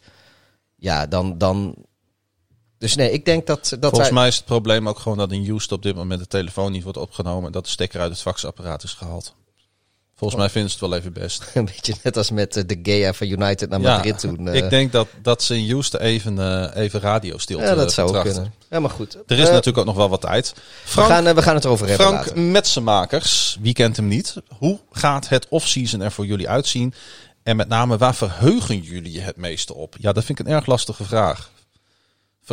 ja, dan, dan. Dus nee, ik denk dat dat Volgens mij is het probleem ook gewoon dat in Houston op dit moment de telefoon niet wordt opgenomen. En dat de stekker uit het faxapparaat is gehaald. Volgens mij vinden ze het wel even best. Een beetje net als met eh, de Gea van United naar Ja, Madrid toen. eh. ik denk dat, dat ze in Houston even, eh even radiostilte ja, dat zou ook betrachten. kunnen. Ja, maar goed. Er is Eh, natuurlijk ook nog wel wat tijd. we, Frank, gaan, eh, we gaan het erover hebben Frank later. Metsenmakers, wie kent hem niet? Hoe gaat het offseason er voor jullie uitzien? En met name, waar verheugen jullie je het meeste op? Ja, dat vind ik een erg lastige vraag.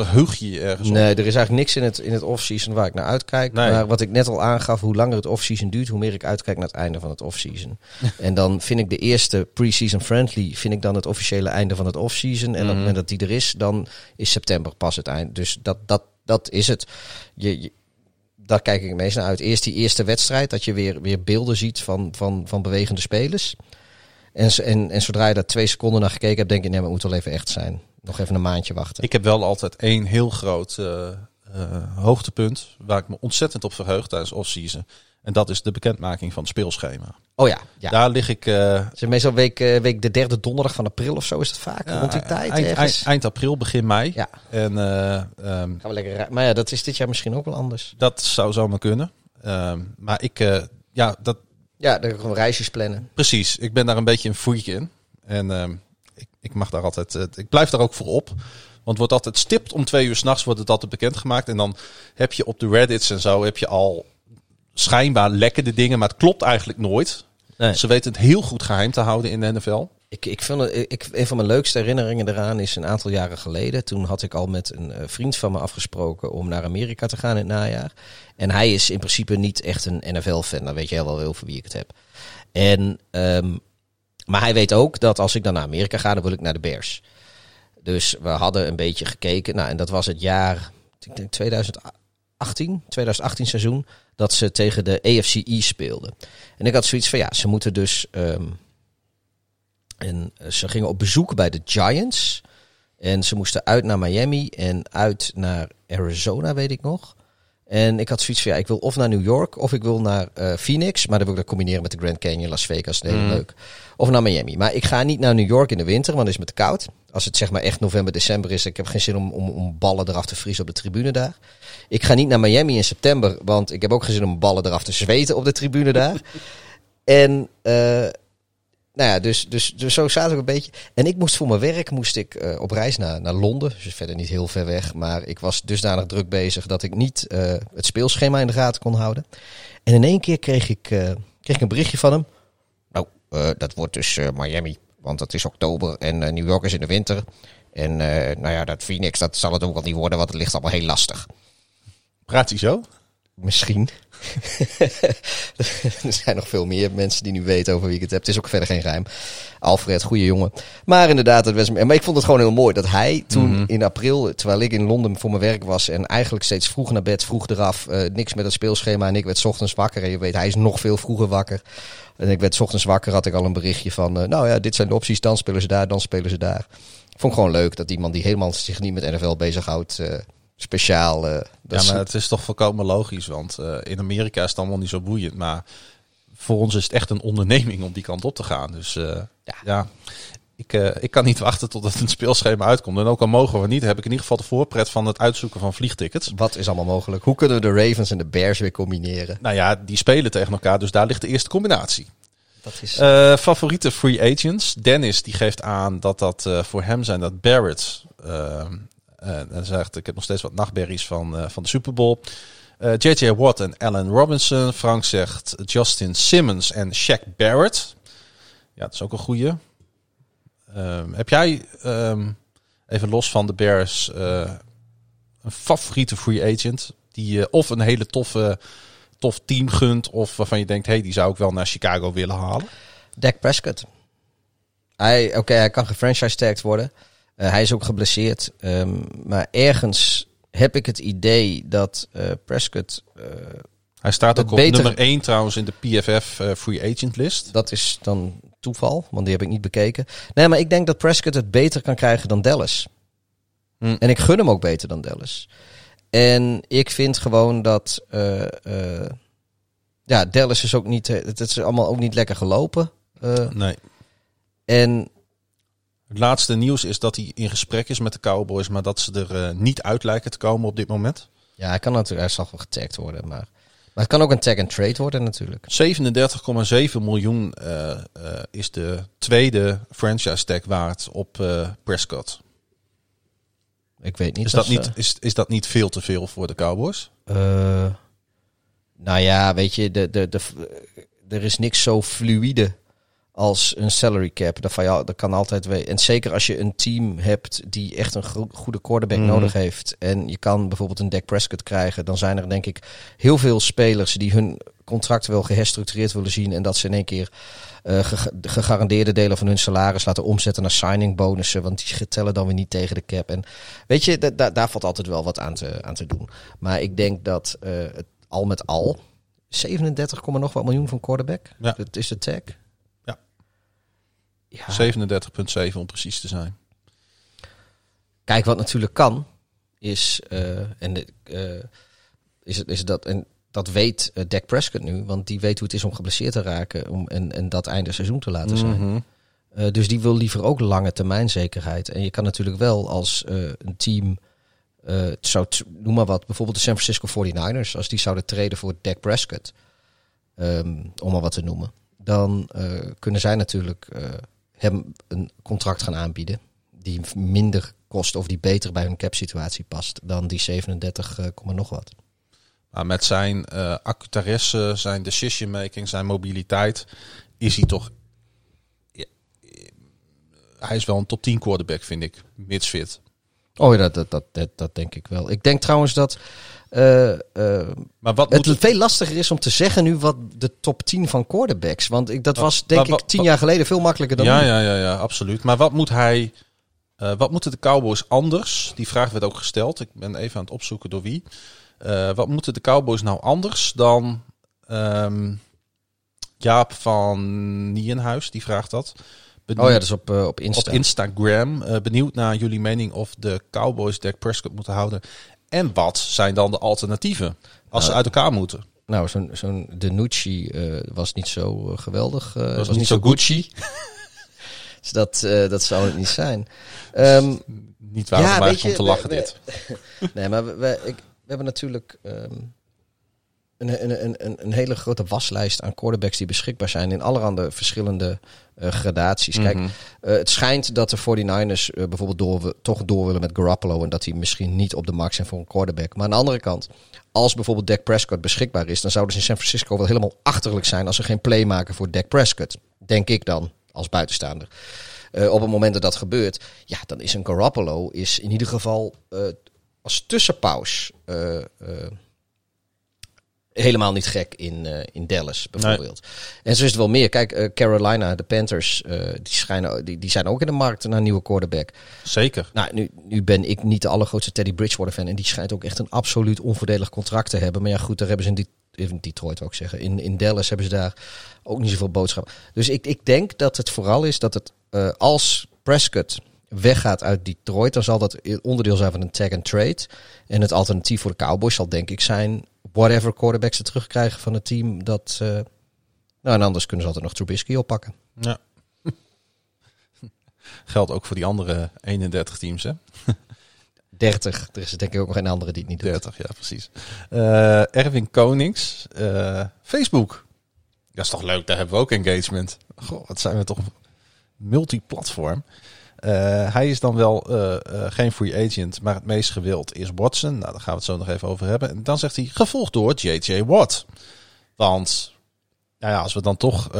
Verheug je je ergens op? Nee, er is eigenlijk niks in het, in het off-season waar ik naar uitkijk. Nee. Maar wat ik net al aangaf, hoe langer het off-season duurt, hoe meer ik uitkijk naar het einde van het off-season. en dan vind ik de eerste pre-season friendly, vind ik dan het officiële einde van het off-season. En op Mhm. het moment dat die er is, dan is september pas het eind. Dus dat, dat, dat is het. Je, je- daar kijk ik meest naar uit. Eerst die eerste wedstrijd, dat je weer, weer beelden ziet van, van, van bewegende spelers. En, en, en zodra je daar twee seconden naar gekeken hebt, denk je, nee, maar het moet wel even echt zijn. Nog even een maandje wachten. Ik heb wel altijd één heel groot eh, eh, hoogtepunt waar ik me ontzettend op verheug tijdens off-season. En dat is de bekendmaking van het speelschema. oh ja, ja. Daar lig ik is meestal week, week de derde donderdag van april of zo is het vaak. ja, rond die tijd eind, eind, eind april, begin mei. Ja. En eh, ehm, Gaan we lekker maar ja, dat is dit jaar misschien ook wel anders. dat zou zomaar kunnen. Ehm, maar ik, ja, dat, Ja, dan gewoon reisjes plannen. precies. Ik ben daar een beetje een freak in. En ehm, ik, mag daar altijd, eh, ik blijf daar ook voor op. Want wordt altijd stipt om twee uur s'nachts wordt het altijd bekendgemaakt. En dan heb je op de Reddits en zo heb je al schijnbaar lekkende dingen, maar het klopt eigenlijk nooit. Nee. Ze weten het heel goed geheim te houden in de NFL. Ik, ik vind het, ik, een van mijn leukste herinneringen eraan is een aantal jaren geleden. Toen had ik al met een eh, vriend van me afgesproken om naar Amerika te gaan in het najaar. En hij is in principe niet echt een NFL-fan. Dan weet je wel wel over wie ik het heb. En, ehm, maar hij weet ook dat als ik dan naar Amerika ga, dan wil ik naar de Bears. Dus we hadden een beetje gekeken. Nou, en dat was het jaar, ik denk 2018, 2018 seizoen, dat ze tegen de AFCE speelden. En ik had zoiets van, ja, ze moeten dus... ehm, en eh, ze gingen op bezoek bij de Giants. En ze moesten uit naar Miami en uit naar Arizona, weet ik nog. En ik had zoiets van, ja, ik wil of naar New York of ik wil naar eh, Phoenix. Maar dan wil ik dat combineren met de Grand Canyon, Las Vegas, heel Mm. leuk. Of naar Miami. Maar ik ga niet naar New York in de winter, want dan is het me te koud. Als het zeg maar echt november, december is, ik heb geen zin om, om, om ballen eraf te vriezen op de tribune daar. Ik ga niet naar Miami in september, want ik heb ook geen zin om ballen eraf te zweten op de tribune daar. en eh, nou ja, dus, dus, dus zo zaten we een beetje. En ik moest voor mijn werk moest ik, eh, op reis naar, naar Londen. Dus verder niet heel ver weg. Maar ik was dusdanig druk bezig dat ik niet eh, het speelschema in de gaten kon houden. En in één keer kreeg ik, eh, kreeg ik een berichtje van hem. Nou, dat wordt dus Miami. Want het is oktober en New York is in de winter. En nou ja, dat Phoenix, dat zal het ook wel niet worden, want het ligt allemaal heel lastig. Praat hij zo? Misschien. er zijn nog veel meer mensen die nu weten over wie ik het heb. Het is ook verder geen geheim. Alfred, goede jongen. Maar inderdaad, het was, maar ik vond het gewoon heel mooi dat hij toen Mhm. in april, terwijl ik in Londen voor mijn werk was en eigenlijk steeds vroeg naar bed, vroeg eraf, eh, niks met het speelschema en ik werd 's ochtends wakker. En je weet, hij is nog veel vroeger wakker. En ik werd 's ochtends wakker, had ik al een berichtje van, eh, nou ja, dit zijn de opties, dan spelen ze daar, dan spelen ze daar. Ik vond gewoon leuk dat iemand die helemaal zich niet met NFL bezighoudt, eh speciaal... eh, Ja, maar het is toch volkomen logisch. Want eh, in Amerika is het allemaal niet zo boeiend. Maar voor ons is het echt een onderneming om die kant op te gaan. Dus eh, Ja. ja, ik, ik kan niet wachten tot het een speelschema uitkomt. En ook al mogen we niet, heb ik in ieder geval de voorpret van het uitzoeken van vliegtickets. Wat is allemaal mogelijk? Hoe kunnen we de Ravens en de Bears weer combineren? Nou ja, die spelen tegen elkaar, dus daar ligt de eerste combinatie. Dat is... Favoriete free agents. Dennis die geeft aan dat dat voor hem zijn dat Barrett. En hij zegt, ik heb nog steeds wat nachtberries van, eh, van de Super Bowl. Eh, J.J. Watt en Allen Robinson. Frank zegt Justin Simmons en Shaq Barrett. Ja, dat is ook een goeie. Ehm, heb jij, ehm, even los van de Bears, eh, een favoriete free agent? Die je of een hele toffe, tof team gunt, of waarvan je denkt, hey, die zou ik wel naar Chicago willen halen? Dak Prescott. Hij, oké, hij kan gefranchise worden. Eh, hij is ook geblesseerd. Ehm, maar ergens heb ik het idee dat eh, Prescott... eh, Hij staat ook op beter- nummer 1 trouwens in de PFF Free Agent list. dat is dan toeval, want die heb ik niet bekeken. Nee, maar ik denk dat Prescott het beter kan krijgen dan Dallas. Hm. En ik gun hem ook beter dan Dallas. En ik vind gewoon dat... ja, Dallas is ook niet... Het is allemaal ook niet lekker gelopen. Nee. en Het laatste nieuws is dat hij in gesprek is met de Cowboys, maar dat ze er eh, niet uit lijken te komen op dit moment. Ja, hij kan natuurlijk, hij zal wel getagd worden, maar, maar het kan ook een tag and trade worden natuurlijk. 37,7 miljoen eh, eh, is de tweede franchise tag waard op Prescott. Ik weet niet. Is dat, niet, is, is dat niet veel te veel voor de Cowboys? nou ja, weet je, de, de, de, er is niks zo fluïde als een salary cap. Dat, van, ja, dat kan altijd. En zeker als je een team hebt die echt een goede quarterback Mhm. nodig heeft. En je kan bijvoorbeeld een Dak Prescott krijgen. Dan zijn er denk ik heel veel spelers die hun contract wel geherstructureerd willen zien. En dat ze in één keer eh, ge- de gegarandeerde delen van hun salaris laten omzetten naar signing bonussen. Want die tellen dan weer niet tegen de cap. En weet je, da- da- daar valt altijd wel wat aan te, aan te doen. Maar ik denk dat eh, het al met al 37, komma nog wat miljoen van quarterback. Ja. Dat is de tag. Ja. ja. 37,7 om precies te zijn. Kijk, wat natuurlijk kan, is, eh, en de, eh, is, is dat, en dat weet eh, Dak Prescott nu, want die weet hoe het is om geblesseerd te raken om, en, en dat einde seizoen te laten zijn. Mhm. Dus die wil liever ook lange termijn zekerheid. En je kan natuurlijk wel als een team, zou noem maar wat, bijvoorbeeld de San Francisco 49ers, als die zouden treden voor Dak Prescott, ehm, om maar wat te noemen, dan kunnen zij natuurlijk hem een contract gaan aanbieden die minder kost of die beter bij hun cap situatie past dan die 37, eh, nog wat. Maar met zijn accutaresse, zijn decision making, zijn mobiliteit, is hij toch. Ja, eh, hij is wel een top 10 quarterback, vind ik. Mits fit. Oh ja, dat, dat, dat, dat, dat denk ik wel. Ik denk trouwens dat eh, Maar wat het moet veel lastiger is om te zeggen nu wat de top 10 van quarterbacks. Want ik, dat Wa- was denk ik tien wa- jaar geleden veel makkelijker dan ja, nu. ja, ja, ja, absoluut. Maar wat moet hij. eh, wat moeten de Cowboys anders? Die vraag werd ook gesteld. Ik ben even aan het opzoeken door wie. Wat moeten de Cowboys nou anders dan ehm, Jaap van Nienhuis? Die vraagt dat. Oh ja, is op, op Insta. op Instagram. Benieuwd naar jullie mening of de Cowboys Dak Prescott moeten houden. En wat zijn dan de alternatieven als ze Nou, uit elkaar moeten? Nou, zo'n zo'n Denucci eh was niet zo eh, geweldig. eh, was niet zo Gucci. Dus dat, dat zou het niet zijn. Ehm, Niet waar ja, om te lachen dit. nee, maar we, we, ik, we hebben natuurlijk ehm, een, een, een, een, een hele grote waslijst aan quarterbacks die beschikbaar zijn in allerhande verschillende eh, gradaties. Kijk, Mhm. eh, het schijnt dat de 49ers eh, bijvoorbeeld door, toch door willen met Garoppolo en dat hij misschien niet op de max zijn voor een quarterback. Maar aan de andere kant, als bijvoorbeeld Dak Prescott beschikbaar is, dan zouden ze in San Francisco wel helemaal achterlijk zijn als ze geen play maken voor Dak Prescott. Denk ik dan, als buitenstaander. Op het moment dat dat gebeurt, ja, dan is een Garoppolo is in ieder geval als tussenpaus helemaal niet gek in, eh, in Dallas bijvoorbeeld. En zo is het wel meer. Kijk, eh, Carolina, de Panthers, eh, die, schijnen, die, die zijn ook in de markt naar een nieuwe quarterback. Zeker. Nou, nu, nu ben ik niet de allergrootste Teddy Bridgewater fan. En die schijnt ook echt een absoluut onvoordelig contract te hebben. Maar ja, goed, daar hebben ze in, Die- in Detroit ook zeggen. In, in Dallas hebben ze daar ook niet zoveel boodschap. Dus ik, ik denk dat het vooral is dat het als Prescott weggaat uit Detroit, dan zal dat onderdeel zijn van een tag and trade. En het alternatief voor de Cowboys zal denk ik zijn whatever quarterbacks ze terugkrijgen van het team. Dat, nou, en anders kunnen ze altijd nog Trubisky oppakken. Ja. Geldt ook voor die andere 31 teams, hè? 30. Er is denk ik ook nog een andere die het niet doet. 30, ja, precies. Eh, Erwin Konings, eh, Facebook. Dat is toch leuk, daar hebben we ook engagement. Goh, wat zijn we toch multiplatform. Eh hij is dan wel eh, eh, geen free agent, maar het meest gewild is Watson. Nou, daar gaan we het zo nog even over hebben. En dan zegt hij, gevolgd door J.J. Watt. Want, nou ja, als we dan toch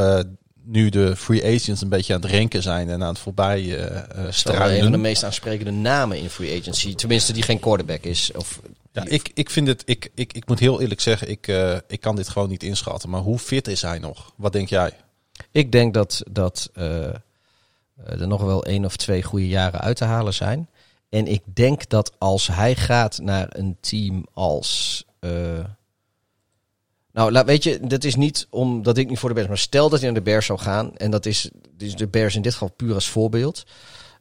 nu de free agents een beetje aan het renken zijn en aan het voorbij is wel een struinen. van de meest aansprekende namen in free agency. Tenminste, die geen quarterback is. Of, Ja, ik, ik vind het, ik, ik, ik moet heel eerlijk zeggen, ik, ik kan dit gewoon niet inschatten. Maar hoe fit is hij nog? Wat denk jij? Ik denk dat, dat er nog wel één of twee goede jaren uit te halen zijn. En ik denk dat als hij gaat naar een team als. eh, nou, weet je, dat is niet omdat ik niet voor de Bears. Maar stel dat hij naar de Bears zou gaan. En dat is, dus de Bears in dit geval puur als voorbeeld.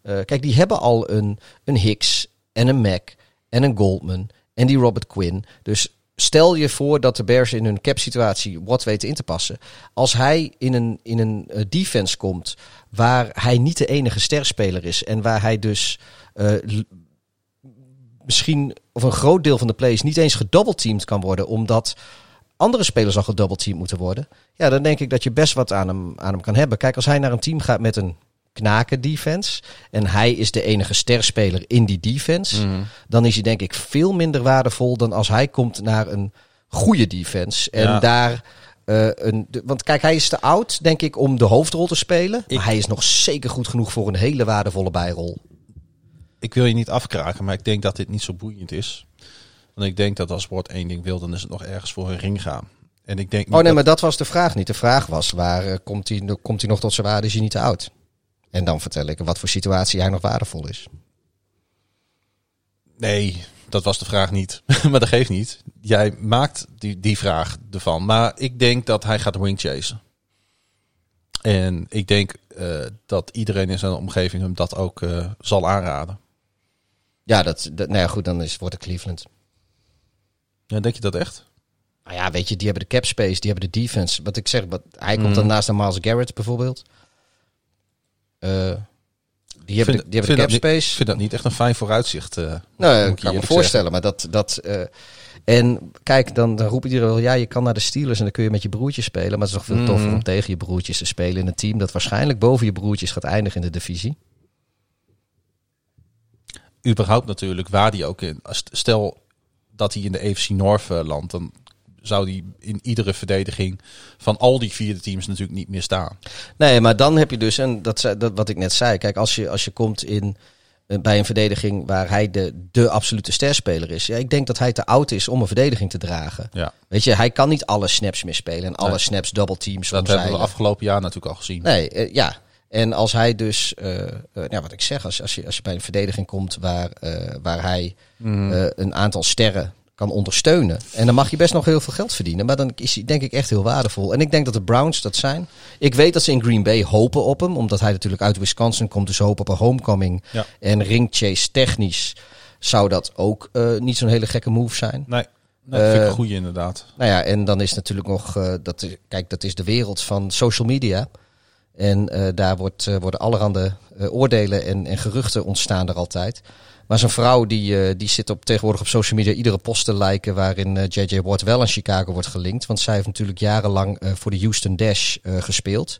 Eh, kijk, die hebben al een, een Hicks en een Mac en een Goldman en die Robert Quinn. Dus stel je voor dat de Bears in hun cap situatie wat weten in te passen. Als hij in een, in een eh, defense komt waar hij niet de enige sterspeler is en waar hij dus eh, misschien of een groot deel van de plays niet eens gedoubleteamd kan worden omdat andere spelers al gedoubleteamd moeten worden. Ja, dan denk ik dat je best wat aan hem, aan hem kan hebben. Kijk, als hij naar een team gaat met een knaken defense en hij is de enige sterspeler in die defense, dan is hij denk ik veel minder waardevol dan als hij komt naar een goede defense en Ja. daar eh, een... de- want kijk, hij is te oud, denk ik, om de hoofdrol te spelen. Ik- Maar hij is nog zeker goed genoeg voor een hele waardevolle bijrol. Ik wil je niet afkraken, maar ik denk dat dit niet zo boeiend is. Want ik denk dat als Word één ding wil, dan is het nog ergens voor een ring gaan. En ik denk Oh nee, dat- maar dat was de vraag niet. De vraag was, waar eh, komt, hij, komt hij nog tot zijn waarde, is hij niet te oud? En dan vertel ik wat voor situatie hij nog waardevol is. Nee, dat was de vraag niet. maar dat geeft niet. Jij maakt die, die vraag ervan. Maar ik denk dat hij gaat ring chasen. En ik denk eh, dat iedereen in zijn omgeving hem dat ook eh, zal aanraden. Ja, dat, dat, nou ja, goed, dan is, wordt het Cleveland. Ja, denk je dat echt? Nou ja, weet je, die hebben de cap space, die hebben de defense. Wat ik zeg, wat, hij komt Mm. dan naast een Miles Garrett bijvoorbeeld. Eh, die hebben, vind- de, die hebben vind de cap niet-. Ik vind dat niet echt een fijn vooruitzicht. eh. Nou, ik kan me eerlijk voorstellen, maar dat... dat eh, en kijk, dan, dan roept iedereen wel, ja, je kan naar de Steelers en dan kun je met je broertjes spelen. Maar het is toch veel toffer Mhm. om tegen je broertjes te spelen in een team dat waarschijnlijk boven je broertjes gaat eindigen in de divisie. überhaupt natuurlijk waar die ook in. als- Stel dat hij in de AFC North landt, dan zou die in iedere verdediging van al die vierde teams natuurlijk niet meer staan. Nee, maar dan heb je dus, en dat, dat wat ik net zei, kijk, als je, als je komt in, eh, bij een verdediging waar hij de, de absolute sterspeler is. Ja, ik denk dat hij te oud is om een verdediging te dragen. Ja, Weet je, hij kan niet alle snaps meer spelen en alle Nee. snaps double teams dat hebben we afgelopen jaar natuurlijk al gezien. Nee, eh, ja. En als hij dus, eh, ja, wat ik zeg, als, als, je, als je bij een verdediging komt waar, waar hij Mhm. een aantal sterren kan ondersteunen. En dan mag je best nog heel veel geld verdienen. Maar dan is hij denk ik echt heel waardevol. En ik denk dat de Browns dat zijn. Ik weet dat ze in Green Bay hopen op hem. Omdat hij natuurlijk uit Wisconsin komt. Dus hopen op een homecoming. Ja. En ringchase technisch zou dat ook eh, niet zo'n hele gekke move zijn. Nee, nee dat vind ik Eh, een goeie inderdaad. Nou ja, en dan is natuurlijk nog, eh, dat, is- kijk, dat is de wereld van social media. En eh, daar wordt, eh, worden allerhande eh, oordelen en, en geruchten ontstaan er altijd. Maar zo'n vrouw die, eh, die zit op, tegenwoordig op social media iedere post te liken waarin eh, JJ Watt wel aan Chicago wordt gelinkt. Want zij heeft natuurlijk jarenlang eh, voor de Houston Dash gespeeld.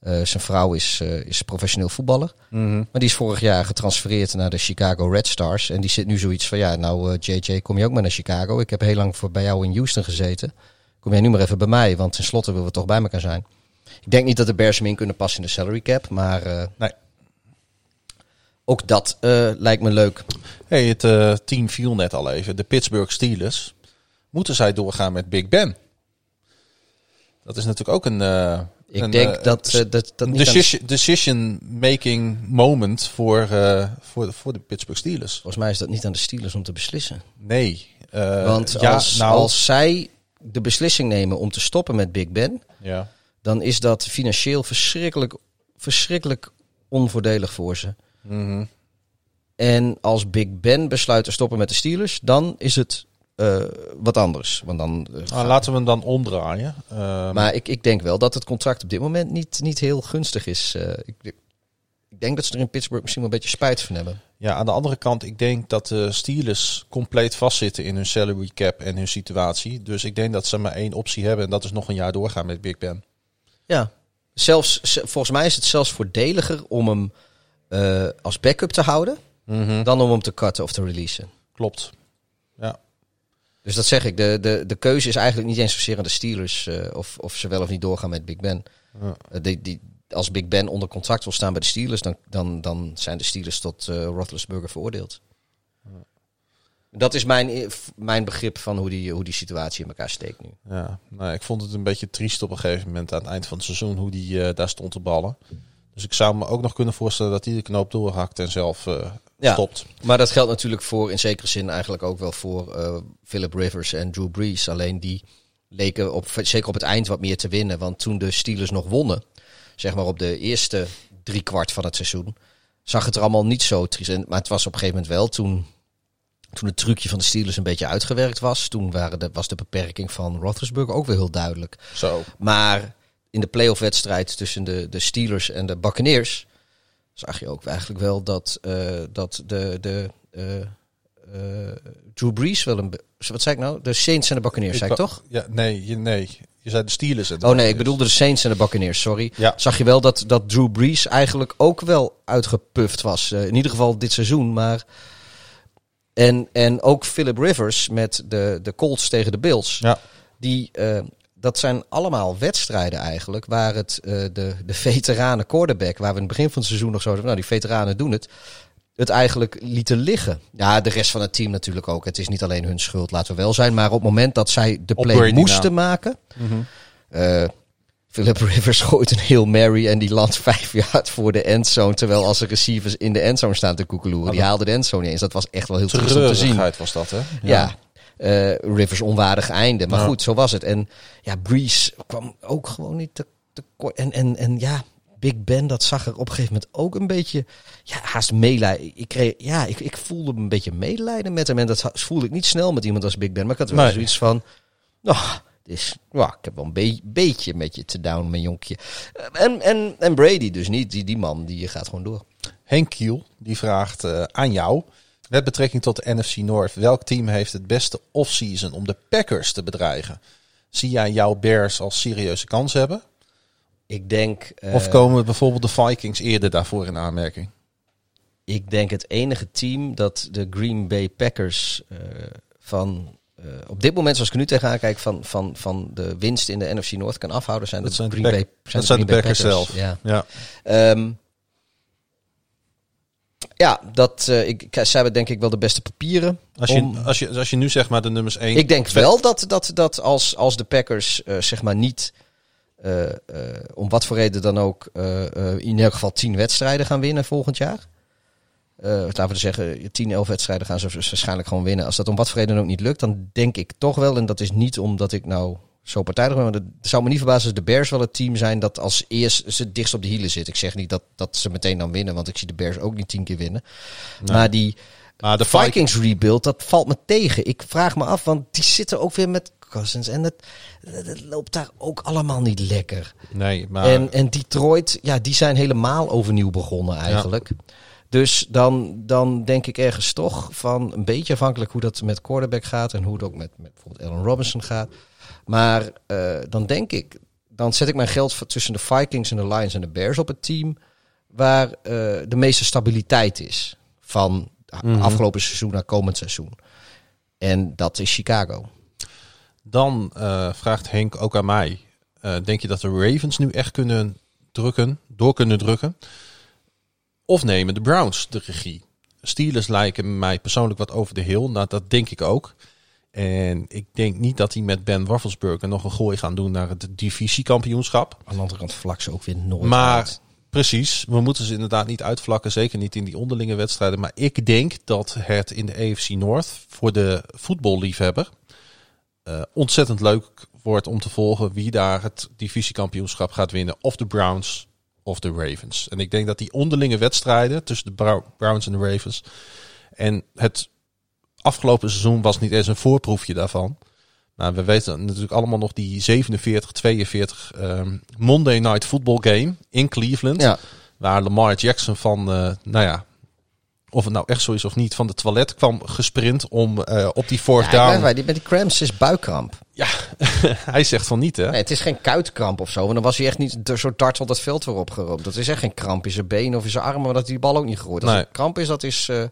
Zijn vrouw is, is professioneel voetballer. Mhm. Maar die is vorig jaar getransfereerd naar de Chicago Red Stars. En die zit nu zoiets van, ja, nou JJ, kom je ook maar naar Chicago? Ik heb heel lang voor, bij jou in Houston gezeten. Kom jij nu maar even bij mij, want tenslotte willen we toch bij elkaar zijn. Ik denk niet dat de Bears hem in kunnen passen in de salary cap, maar Nee. Ook dat eh, lijkt me leuk. Hey, het eh, team viel net al even. De Pittsburgh Steelers. Moeten zij doorgaan met Big Ben? Dat is natuurlijk ook een... eh, Ik een, denk dat, een dat, dat niet aan- decision, making moment voor, voor, voor de Pittsburgh Steelers. volgens mij is dat niet aan de Steelers om te beslissen. Nee. Want ja, als, nou, als zij de beslissing nemen om te stoppen met Big Ben, ja. dan is dat financieel verschrikkelijk, verschrikkelijk onvoordelig voor ze. Mhm. En als Big Ben besluit te stoppen met de Steelers, dan is het eh, wat anders. Want dan, eh, Ah, laten we hem dan omdraaien. Ehm, maar ik, ik denk wel dat het contract op dit moment niet, niet heel gunstig is. Eh, ik, ik denk dat ze er in Pittsburgh misschien wel een beetje spijt van hebben. Ja, aan de andere kant, ik denk dat de Steelers compleet vastzitten in hun salary cap en hun situatie. Dus ik denk dat ze maar één optie hebben en dat is nog een jaar doorgaan met Big Ben. Ja. Zelfs, volgens mij is het zelfs voordeliger om hem eh, als backup te houden, dan om hem te cutten of te releasen. Klopt. Ja. Dus dat zeg ik. De, de, de keuze is eigenlijk niet eens zozeer aan de Steelers eh, of, of ze wel of niet doorgaan met Big Ben. Ja. Eh, die, die, als Big Ben onder contract wil staan bij de Steelers, dan, dan, dan zijn de Steelers tot eh Roethlisberger veroordeeld. Dat is mijn, mijn begrip van hoe die, hoe die situatie in elkaar steekt nu. Ja, nou, ik vond het een beetje triest op een gegeven moment aan het eind van het seizoen hoe die daar stond te ballen. Dus ik zou me ook nog kunnen voorstellen dat hij de knoop doorhakt en zelf eh, Ja. stopt. Maar dat geldt natuurlijk voor, in zekere zin eigenlijk ook wel voor eh, Philip Rivers en Drew Brees. Alleen die leken op, zeker op het eind wat meer te winnen. Want toen de Steelers nog wonnen, zeg maar op de eerste drie kwart van het seizoen, zag het er allemaal niet zo triest. En- Maar het was op een gegeven moment wel toen, toen het trucje van de Steelers een beetje uitgewerkt was. Toen waren de, was de beperking van Roethlisberger ook weer heel duidelijk. Zo. Maar in de playoff wedstrijd tussen de, de Steelers en de Buccaneers zag je ook eigenlijk wel dat, eh, dat de, de eh, Drew Brees wel een... Wat zei ik nou? De Saints en de Buccaneers, zei ik toch? Ja, nee, je, nee. Je zei de Steelers. en de Oh nee, ik bedoelde de Saints en de Buccaneers, sorry. Ja. Zag je wel dat, dat Drew Brees eigenlijk ook wel uitgepuft was. In ieder geval dit seizoen, maar... En, en ook Philip Rivers met de, de Colts tegen de Bills. Ja. Die, dat zijn allemaal wedstrijden eigenlijk waar het eh, de, de veteranen quarterback, waar we in het begin van het seizoen nog zo nou die veteranen doen het, het eigenlijk lieten liggen. Ja, de rest van het team natuurlijk ook. Het is niet alleen hun schuld, laten we wel zijn. Maar op het moment dat zij de play moesten maken, eh, Philip Rivers gooit een heel Mary en die landt vijf jaar voor de endzone. Terwijl als de receivers in de endzone staan te koekeloeren, die haalden de endzone niet eens. Dat was echt wel heel om te zien. Was dat, hè? Ja. Eh, Rivers onwaardig einde. Maar Ja. goed, zo was het. En ja, Breeze kwam ook gewoon niet te, te kort. En, en, en ja, Big Ben, dat zag er op een gegeven moment ook een beetje... Ja, haast meelijden. Ik, kreeg, ja, ik, ik voelde een beetje medelijden met hem. En dat voelde ik niet snel met iemand als Big Ben. Maar ik had wel Nee. zoiets van... Nou, dus, ja, ik heb wel een be- beetje met je te down, mijn jonkje. Eh, En, en, en Brady dus niet. Die, die man, die gaat gewoon door. Henk Kiel, die vraagt eh, aan jou. Met betrekking tot de NFC North. Welk team heeft het beste offseason om de Packers te bedreigen? Zie jij jouw Bears als serieuze kans hebben? Ik denk... eh, Of komen bijvoorbeeld de Vikings eerder daarvoor in aanmerking? Ik denk het enige team dat de Green Bay Packers eh, van eh, op dit moment, zoals ik nu tegenaan kijk, van, van, van de winst in de NFC North kan afhouden, zijn Dat de zijn Green Bay, dat zijn de Packers zelf. Ja, Ja. Ehm, ja dat, eh, ik, zij hebben denk ik wel de beste papieren. Als, je, om- als, je, als je nu zeg maar de nummers 1... ik denk wel dat, dat, dat als, als de Packers eh, zeg maar niet, eh, om wat voor reden dan ook, in elk geval tien wedstrijden gaan winnen volgend jaar. Laten we zeggen, 10, 11 wedstrijden gaan ze waarschijnlijk gewoon winnen. Als dat om wat voor reden dan ook niet lukt, dan denk ik toch wel, en dat is niet omdat ik nou zo partijdig ben, maar het zou me niet verbazen als de Bears wel het team zijn dat als eerst ze dichtst op de hielen zit. Ik zeg niet dat, dat ze meteen dan winnen, want ik zie de Bears ook niet tien keer winnen. Maar die Maar de Vikings, rebuild, dat valt me tegen. Ik vraag me af, want die zitten ook weer met Cousins en het, het loopt daar ook allemaal niet lekker. Nee, maar... En, en Detroit, ja, die zijn helemaal overnieuw begonnen eigenlijk. Dus dan, dan denk ik ergens toch van een beetje afhankelijk hoe dat met quarterback gaat en hoe het ook met, met bijvoorbeeld Allen Robinson gaat. Maar eh, dan denk ik, dan zet ik mijn geld tussen de Vikings en de Lions en de Bears op het team waar eh, de meeste stabiliteit is van Mhm. afgelopen seizoen naar komend seizoen. En dat is Chicago. Dan eh, vraagt Henk ook aan mij. denk je dat de Ravens nu echt kunnen drukken, door kunnen drukken? Of nemen de Browns de regie? Steelers lijken mij persoonlijk wat over de hill. Nou, dat denk ik ook. En ik denk niet dat die met Ben Waffelsburger nog een gooi gaan doen naar het divisiekampioenschap. Aan de andere kant vlak ze ook weer nooit Maar uit. precies, we moeten ze inderdaad niet uitvlakken. Zeker niet in die onderlinge wedstrijden. Maar ik denk dat het in de AFC North voor de voetballiefhebber eh, ontzettend leuk wordt om te volgen wie daar het divisiekampioenschap gaat winnen. Of de Browns of de Ravens. En ik denk dat die onderlinge wedstrijden tussen de Browns en de Ravens. En het afgelopen seizoen was niet eens een voorproefje daarvan. Maar we weten natuurlijk allemaal nog die 47-42 ehm, Monday Night Football game in Cleveland. Ja, Waar Lamar Jackson van, eh, nou ja, of het nou echt zo is of niet, van de toilet kwam gesprint om eh, op die fourth ja down. wij, die, met die cramps is buikkramp. Ja, hij zegt van niet, hè? Nee, het is geen kuitkramp of zo. Want dan was hij echt niet zo darts dat veld weer opgeroopt. Dat is echt geen kramp in zijn been of in zijn armen, maar dat hij die bal ook niet gegooid. Als Nee. het kramp is, dat is eh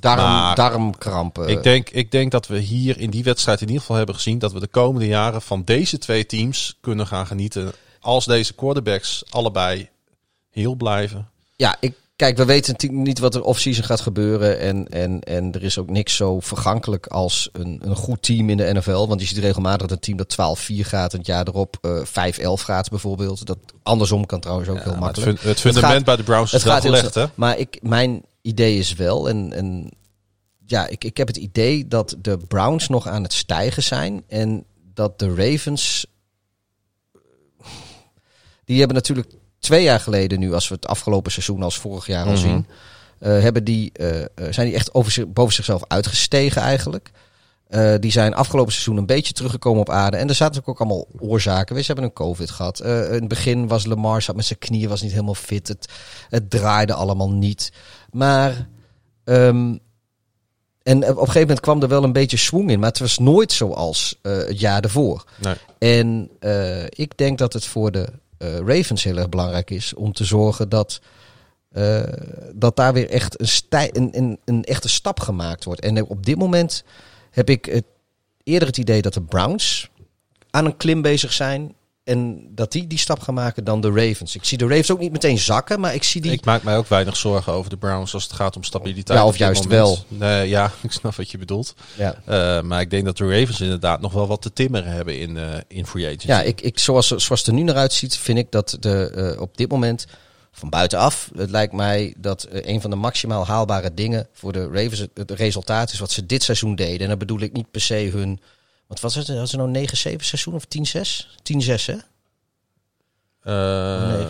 Maar- darmkrampen. Ik denk, ik denk dat we hier in die wedstrijd in ieder geval hebben gezien dat we de komende jaren van deze twee teams kunnen gaan genieten. Als deze quarterbacks allebei heel blijven. Ja, ik, kijk, we weten natuurlijk niet wat er off-season gaat gebeuren. En, en, en er is ook niks zo vergankelijk als een, een goed team in de NFL. Want je ziet regelmatig dat een team dat 12-4 gaat en het jaar erop eh 5-11 gaat bijvoorbeeld. Dat andersom kan trouwens ook heel het, makkelijk. fun- het fundament gaat- bij de Browns is wel gelegd, hè? Maar ik, mijn idee is wel, en, en ja, ik, ik heb het idee dat de Browns nog aan het stijgen zijn. En dat de Ravens. Die hebben natuurlijk twee jaar geleden nu, als we het afgelopen seizoen als vorig jaar al Mhm. zien. eh, hebben die, eh, eh, zijn die echt over zich, boven zichzelf uitgestegen eigenlijk. Eh, die zijn afgelopen seizoen een beetje teruggekomen op aarde. En er zaten ook allemaal oorzaken. We hebben een COVID gehad. Eh, in het begin was Lamar zat met zijn knieën was niet helemaal fit. Het, het draaide allemaal niet. Maar ehm, en op een gegeven moment kwam er wel een beetje swing in. Maar het was nooit zoals eh, het jaar ervoor. Nee. En eh, ik denk dat het voor de eh, Ravens heel erg belangrijk is om te zorgen dat, dat daar weer echt een, stij een, een, een echte stap gemaakt wordt. En op dit moment heb ik het, eerder het idee dat de Browns aan een klim bezig zijn. En dat die die stap gaan maken dan de Ravens. Ik zie de Ravens ook niet meteen zakken, maar ik zie die... Ik maak mij ook weinig zorgen over de Browns als het gaat om stabiliteit. Ja, of juist moment. Nee, ja, ik snap wat je bedoelt. ja. Eh, maar ik denk dat de Ravens inderdaad nog wel wat te timmeren hebben in, eh in free agency. Ja, ik, ik, zoals, zoals het er nu naar uitziet, vind ik dat de, eh, op dit moment van buitenaf, het lijkt mij dat een van de maximaal haalbare dingen voor de Ravens het, het resultaat is wat ze dit seizoen deden. En dan bedoel ik niet per se hun, wat was het, was het nou 9-7 seizoen of 10-6? 10-6 hè? Eh, Nee.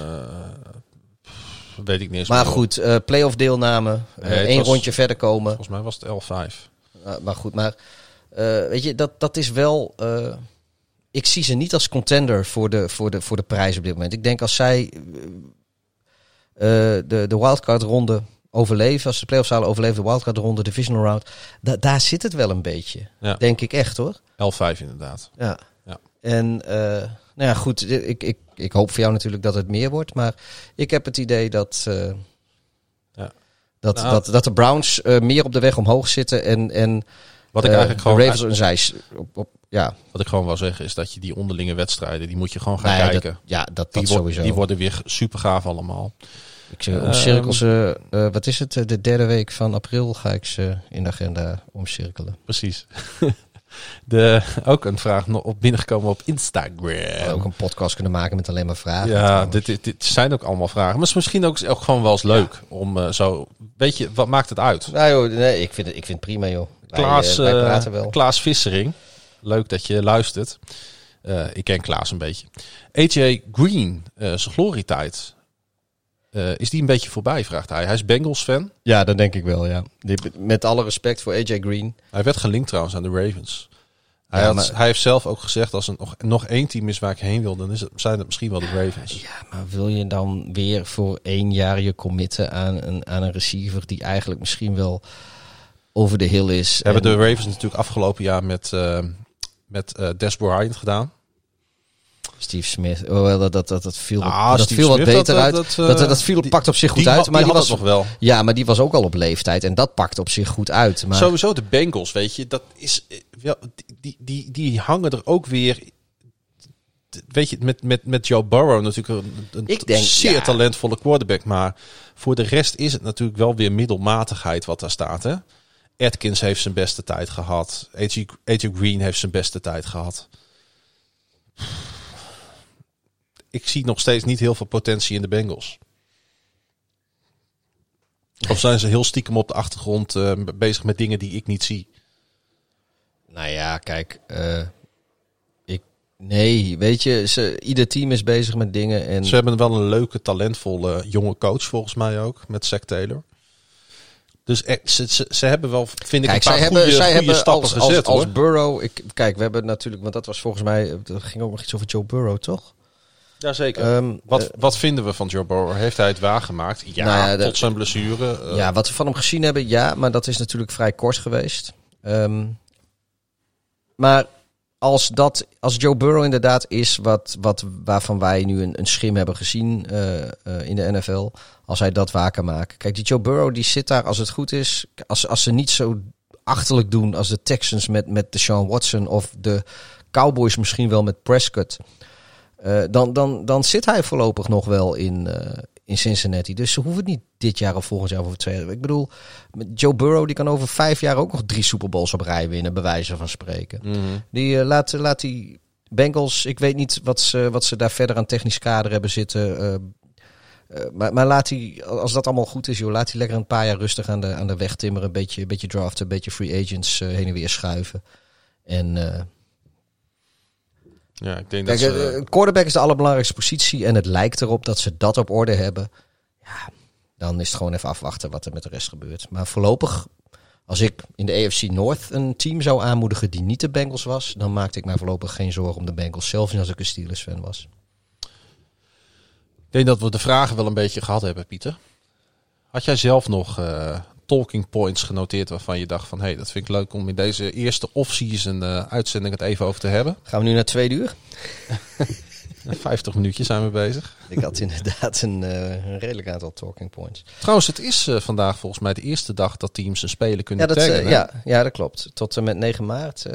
pff, weet ik niet eens Maar meer. goed, eh playoff deelname, eh, Nee, het één was- rondje verder komen. Volgens mij was het 11-5. Uh, maar goed, maar eh, weet je, dat, dat is wel. eh, ik zie ze niet als contender voor de, voor, de, voor de prijs op dit moment. Ik denk als zij eh, eh, de, de wildcard ronde overleven, als de playoffs halen, overleven de wildcard ronde, divisional round, da, daar zit het wel een beetje. Ja. Denk ik echt hoor. 11-5 inderdaad. Ja. Ja. En eh, nou ja, goed, ik, ik, ik hoop voor jou natuurlijk dat het meer wordt, maar ik heb het idee dat. eh, Ja. Dat, Nou. dat, dat de Browns eh, meer op de weg omhoog zitten en, en Wat ik eh, eigenlijk gewoon, de Ravens en zij op, op, ja, wat ik gewoon wil zeggen is dat je die onderlinge wedstrijden, die moet je gewoon gaan nee, kijken. Dat, ja, dat, die, sowieso. die worden weer super gaaf allemaal. Ik zeg, Ehm, omcirkel ze, eh, wat is het, eh, de derde week van april ga ik ze in de agenda omcirkelen. Precies. De, ook een vraag nog op binnengekomen op Instagram. ook een podcast kunnen maken met alleen maar vragen. Ja, dit, dit, dit zijn ook allemaal vragen. Maar het is misschien ook, ook gewoon wel eens leuk om eh, zo... Weet je, wat maakt het uit? Nou joh, nee, ik vind het, ik vind het prima joh. Klaas, eh, wij eh, wel. Klaas Vissering. Leuk dat je luistert. Eh, ik ken Klaas een beetje. AJ Green, eh zijn glorietijd. Eh, is die een beetje voorbij, vraagt hij. Hij is Bengals fan. Ja, dat denk ik wel, ja. Met alle respect voor AJ Green. Hij werd gelinkt trouwens aan de Ravens. Hij, Ja, had, maar- hij heeft zelf ook gezegd, als er nog, nog één team is waar ik heen wil, dan is het, zijn het misschien wel de Ravens. Ja, maar wil je dan weer voor één jaar je committen aan een, aan een receiver die eigenlijk misschien wel over de hill is? Hebben En- de Ravens natuurlijk afgelopen jaar met, eh met eh Des Bryant gedaan. Steve Smith. Oh, dat, dat, dat, dat viel, Ah, dat Steve viel wat beter dat- uit. dat, Dat, eh, dat, dat viel, die- pakt op zich goed uit. maar die die was nog wel. Ja, maar die was ook al op leeftijd. En dat pakt op zich goed uit. Maar Sowieso de Bengals, weet je, dat is eh, wel, die, die, die hangen er ook weer. Weet je, met, met, met Joe Burrow natuurlijk een, een Ik denk, zeer ja. talentvolle quarterback. Maar voor de rest is het natuurlijk wel weer middelmatigheid wat daar staat. Hè? Atkins heeft zijn beste tijd gehad. AJ Green heeft zijn beste tijd gehad. Ik zie nog steeds niet heel veel potentie in de Bengals. Of zijn ze heel stiekem op de achtergrond eh, bezig met dingen die ik niet zie? nou ja, kijk. eh, ik, nee, weet je, ze, ieder team is bezig met dingen. En Ze hebben wel een leuke, talentvolle jonge coach volgens mij ook, met Zack Taylor. Dus eh, ze, ze, ze hebben wel, vind ik, Kijk, een paar zij goede, hebben, zij goede hebben stappen als, gezet als. Burrow. Ik, kijk, we hebben natuurlijk, want dat was volgens mij. Er ging ook nog iets over Joe Burrow, toch? Jazeker. Ehm, wat, eh, wat vinden we van Joe Burrow? Heeft hij het waargemaakt? Ja, Nou ja, de- tot zijn blessure. eh, ja, wat we van hem gezien hebben, ja, maar dat is natuurlijk vrij kort geweest. Ehm, maar als, dat, als Joe Burrow inderdaad is wat, wat, waarvan wij nu een, een schim hebben gezien eh, eh, in de NFL, als hij dat waar kan maken. Kijk, die Joe Burrow die zit daar als het goed is, als, als ze niet zo achterlijk doen als de Texans met, met Deshaun Watson of de Cowboys misschien wel met Prescott. Eh, dan, dan, dan zit hij voorlopig nog wel in, eh, in Cincinnati. Dus ze hoeven het niet dit jaar of volgend jaar of over twee jaar. Ik bedoel, Joe Burrow die kan over vijf jaar ook nog drie Super Bowls op rij winnen, bij wijze van spreken. mhm. Die eh, laat, laat die Bengals, ik weet niet wat ze, wat ze daar verder aan technisch kader hebben zitten. maar, maar laat die, als dat allemaal goed is, joh, laat die lekker een paar jaar rustig aan de, aan de weg timmeren. Een beetje, een beetje draften, een beetje free agents heen en weer schuiven. En ja, ik denk Kijk, dat ze, eh, een quarterback is de allerbelangrijkste positie. En het lijkt erop dat ze dat op orde hebben. Ja, dan is het gewoon even afwachten wat er met de rest gebeurt. Maar voorlopig, als ik in de AFC North een team zou aanmoedigen die niet de Bengals was, dan maakte ik mij voorlopig geen zorgen om de Bengals. Zelfs niet als ik een Steelers fan was. ik denk dat we de vragen wel een beetje gehad hebben, Pieter. Had jij zelf nog eh, talking points genoteerd waarvan je dacht van... hé, hey, dat vind ik leuk om in deze eerste off-season eh, uitzending het even over te hebben? Gaan we nu naar twee uur? 50 minuutjes zijn we bezig. Ik had inderdaad een, uh, een redelijk aantal talking points. Trouwens, het is uh, vandaag volgens mij de eerste dag dat teams een spelen kunnen ja, dat, taggen. uh, ja, ja, dat klopt. Tot en met 9 maart,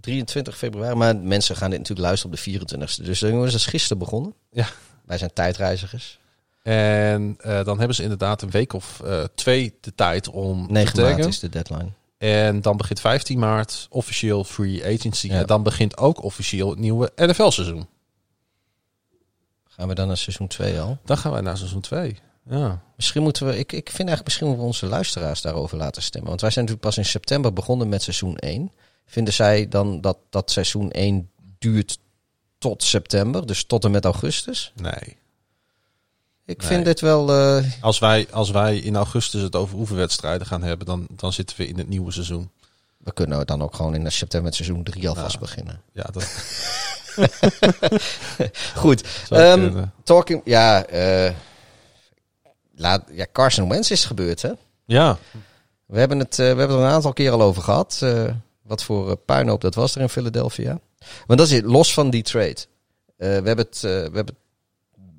23 februari. Maar mensen gaan dit natuurlijk luisteren op de 24e. Dus jongens, dat is gisteren begonnen. Ja. Wij zijn tijdreizigers. En dan hebben ze inderdaad een week of twee de tijd om 9 te maart is de deadline. En dan begint 15 maart officieel free agency. Ja. En dan begint ook officieel het nieuwe NFL-seizoen. Gaan we dan naar seizoen 2 al? Dan gaan wij naar seizoen 2. Ja. Misschien moeten we, ik, ik vind eigenlijk misschien moeten we onze luisteraars daarover laten stemmen. Want wij zijn natuurlijk pas in september begonnen met seizoen 1. Vinden zij dan dat, dat seizoen 1 duurt tot september, dus tot en met augustus? Nee. Ik nee. vind dit wel. Uh... Als, wij, als wij in augustus het over oefenwedstrijden gaan hebben, dan, dan zitten we in het nieuwe seizoen. We kunnen dan ook gewoon in september met seizoen 3 alvast ja. beginnen. Ja, dat. Goed. Um, talking. Ja, uh, laat, ja, Carson Wentz is gebeurd, hè? Ja. We hebben het, uh, we hebben het er een aantal keer al over gehad. Uh, wat voor puinhoop dat was er in Philadelphia. Want dat is los van die trade. we hebben het, we hebben het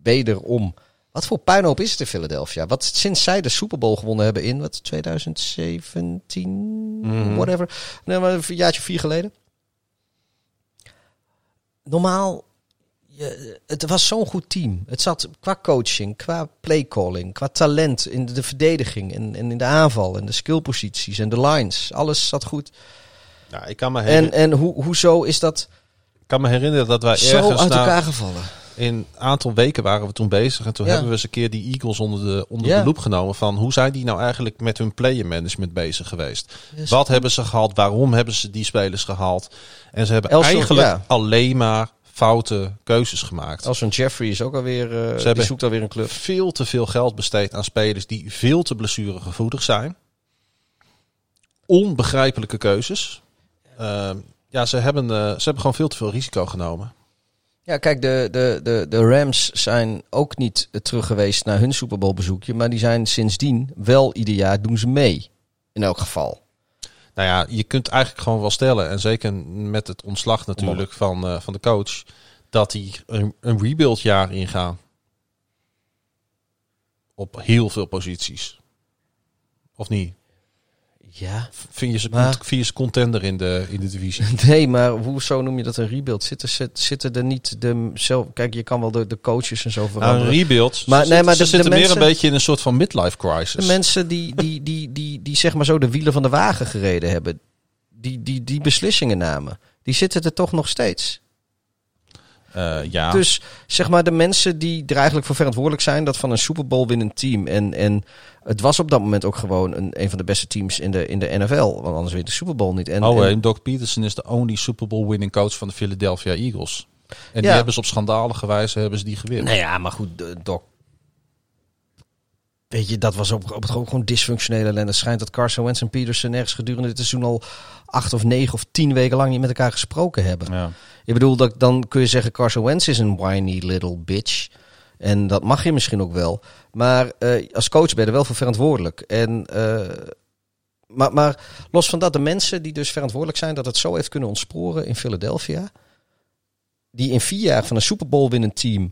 wederom. Wat voor puinhoop is het in Philadelphia? Wat sinds zij de Super Bowl gewonnen hebben in wat 2017, mm. whatever, nee, maar een jaartje vier geleden. Normaal, je, het was zo'n goed team. Het zat qua coaching, qua playcalling, qua talent in de, de verdediging en, en, in de aanval en de skillposities en de lines. Alles zat goed. Ja, ik kan me en en hoe, hoezo is dat? Ik kan me herinneren dat wij zo ergens uit na- elkaar gevallen. In een aantal weken waren we toen bezig. En toen Ja. hebben we eens een keer die Eagles onder de, onder Ja. de loep genomen. Van hoe zijn die nou eigenlijk met hun player management bezig geweest? Dus- Wat hebben ze gehaald? Waarom hebben ze die spelers gehaald? En ze hebben Elson, eigenlijk ja. alleen maar foute keuzes gemaakt. Als een Jeffrey is ook alweer, uh, die hebben- zoekt alweer een club. Veel te veel geld besteed aan spelers die veel te blessuregevoelig zijn. Onbegrijpelijke keuzes. Ehm, ja, ze hebben, eh, ze hebben gewoon veel te veel risico genomen. Ja, kijk, de, de, de, de Rams zijn ook niet terug geweest naar hun Super Bowl bezoekje. Maar die zijn sindsdien wel ieder jaar doen ze mee. In elk geval. Nou ja, je kunt eigenlijk gewoon wel stellen, en zeker met het ontslag natuurlijk van, eh, van de coach, dat die een, een rebuild jaar ingaan. Op heel veel posities. Of niet? Ja. Vind je ze, Maar- vind je ze contender in de, in de divisie? Nee, maar hoezo noem je dat een rebuild? Zitten, zit- zitten er niet de zelf... Kijk, je kan wel de, de coaches en zo Nou, veranderen. een rebuild. Maar- ze nee, maar ze de zitten meer mensen- een beetje in een soort van midlife crisis. De mensen die, die, die, die, die, zeg maar zo de wielen van de wagen gereden hebben, die, die, die beslissingen namen, die zitten er toch nog steeds. Eh, ja. Dus zeg maar de mensen die er eigenlijk voor verantwoordelijk zijn, dat van een Super Bowl winnend team. En, en het was op dat moment ook gewoon een, een van de beste teams in de, in de NFL. Want anders je de Super Bowl niet. En, oh, en- Doc Peterson is de only Super Bowl winning coach van de Philadelphia Eagles. En die hebben ze op schandalige wijze hebben ze die gewin. Nou ja, maar goed, Doc. Weet je, dat was op, op het gewoon gewoon dysfunctionele ellende. Het schijnt dat Carson Wentz en Peterson ergens gedurende dit seizoen al acht of negen of tien weken lang niet met elkaar gesproken hebben. Ja. Ik bedoel, dat, dan kun je zeggen Carson Wentz is een whiny little bitch. En dat mag je misschien ook wel. Maar eh, als coach ben je er wel voor verantwoordelijk. En, eh, maar, maar los van dat, de mensen die dus verantwoordelijk zijn dat het zo heeft kunnen ontsporen in Philadelphia. Die in vier jaar van een Super Bowl winnend team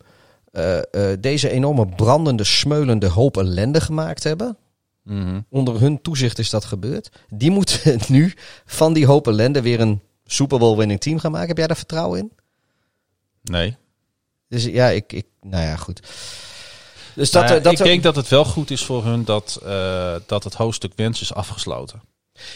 eh, eh, deze enorme brandende, smeulende hoop ellende gemaakt hebben. Mhm. Onder hun toezicht is dat gebeurd. Die moeten nu van die hoop ellende weer een Super Bowl winning team gaan maken. Heb jij daar vertrouwen in? Nee. Dus ja, ik, ik nou ja, goed. Dus dat, Nou ja, eh, dat ik denk dat het wel goed is voor hun dat, eh, dat het hoofdstuk wens is afgesloten.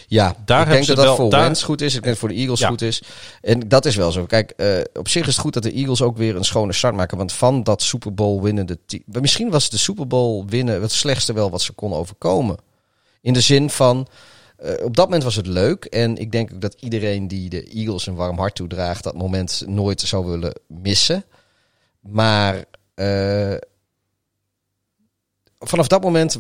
Ja, daar ik denk ze dat dat voor Wentz goed is. Ik denk dat voor de Eagles Ja. goed is. En dat is wel zo. Kijk, eh, op zich is het goed dat de Eagles ook weer een schone start maken. Want van dat Super Bowl winnende team... Misschien was de Super Bowl winnen het slechtste wel wat ze kon overkomen. In de zin van... eh, op dat moment was het leuk. En ik denk ook dat iedereen die de Eagles een warm hart toedraagt... dat moment nooit zou willen missen. Maar... eh, vanaf dat moment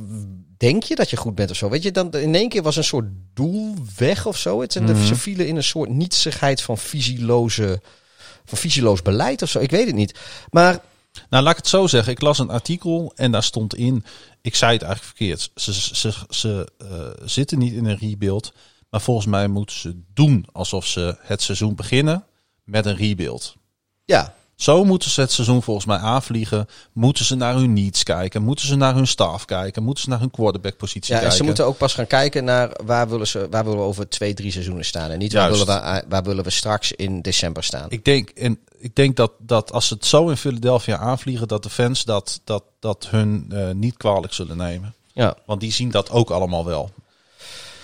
denk je dat je goed bent of zo. Weet je, dan in één keer was een soort doel weg of zo. Het, en de- Mhm. Ze vielen in een soort nietsigheid van visieloze, van visieloos beleid of zo. Ik weet het niet. Maar Nou, laat ik het zo zeggen. Ik las een artikel en daar stond in. Ik zei het eigenlijk verkeerd. Ze, ze, ze, ze, eh, zitten niet in een rebuild. Maar volgens mij moeten ze doen alsof ze het seizoen beginnen met een rebuild. ja, Zo moeten ze het seizoen volgens mij aanvliegen. Moeten ze naar hun needs kijken. Moeten ze naar hun staf kijken. Moeten ze naar hun quarterback positie Ja, en kijken. ze moeten ook pas gaan kijken naar waar willen, ze, waar willen we over twee, drie seizoenen staan. En niet waar Juist. willen, we, waar willen we straks in december staan. Ik denk, en ik denk dat, dat als ze het zo in Philadelphia aanvliegen, dat de fans dat, dat, dat hun eh, niet kwalijk zullen nemen. Ja, Want die zien dat ook allemaal wel.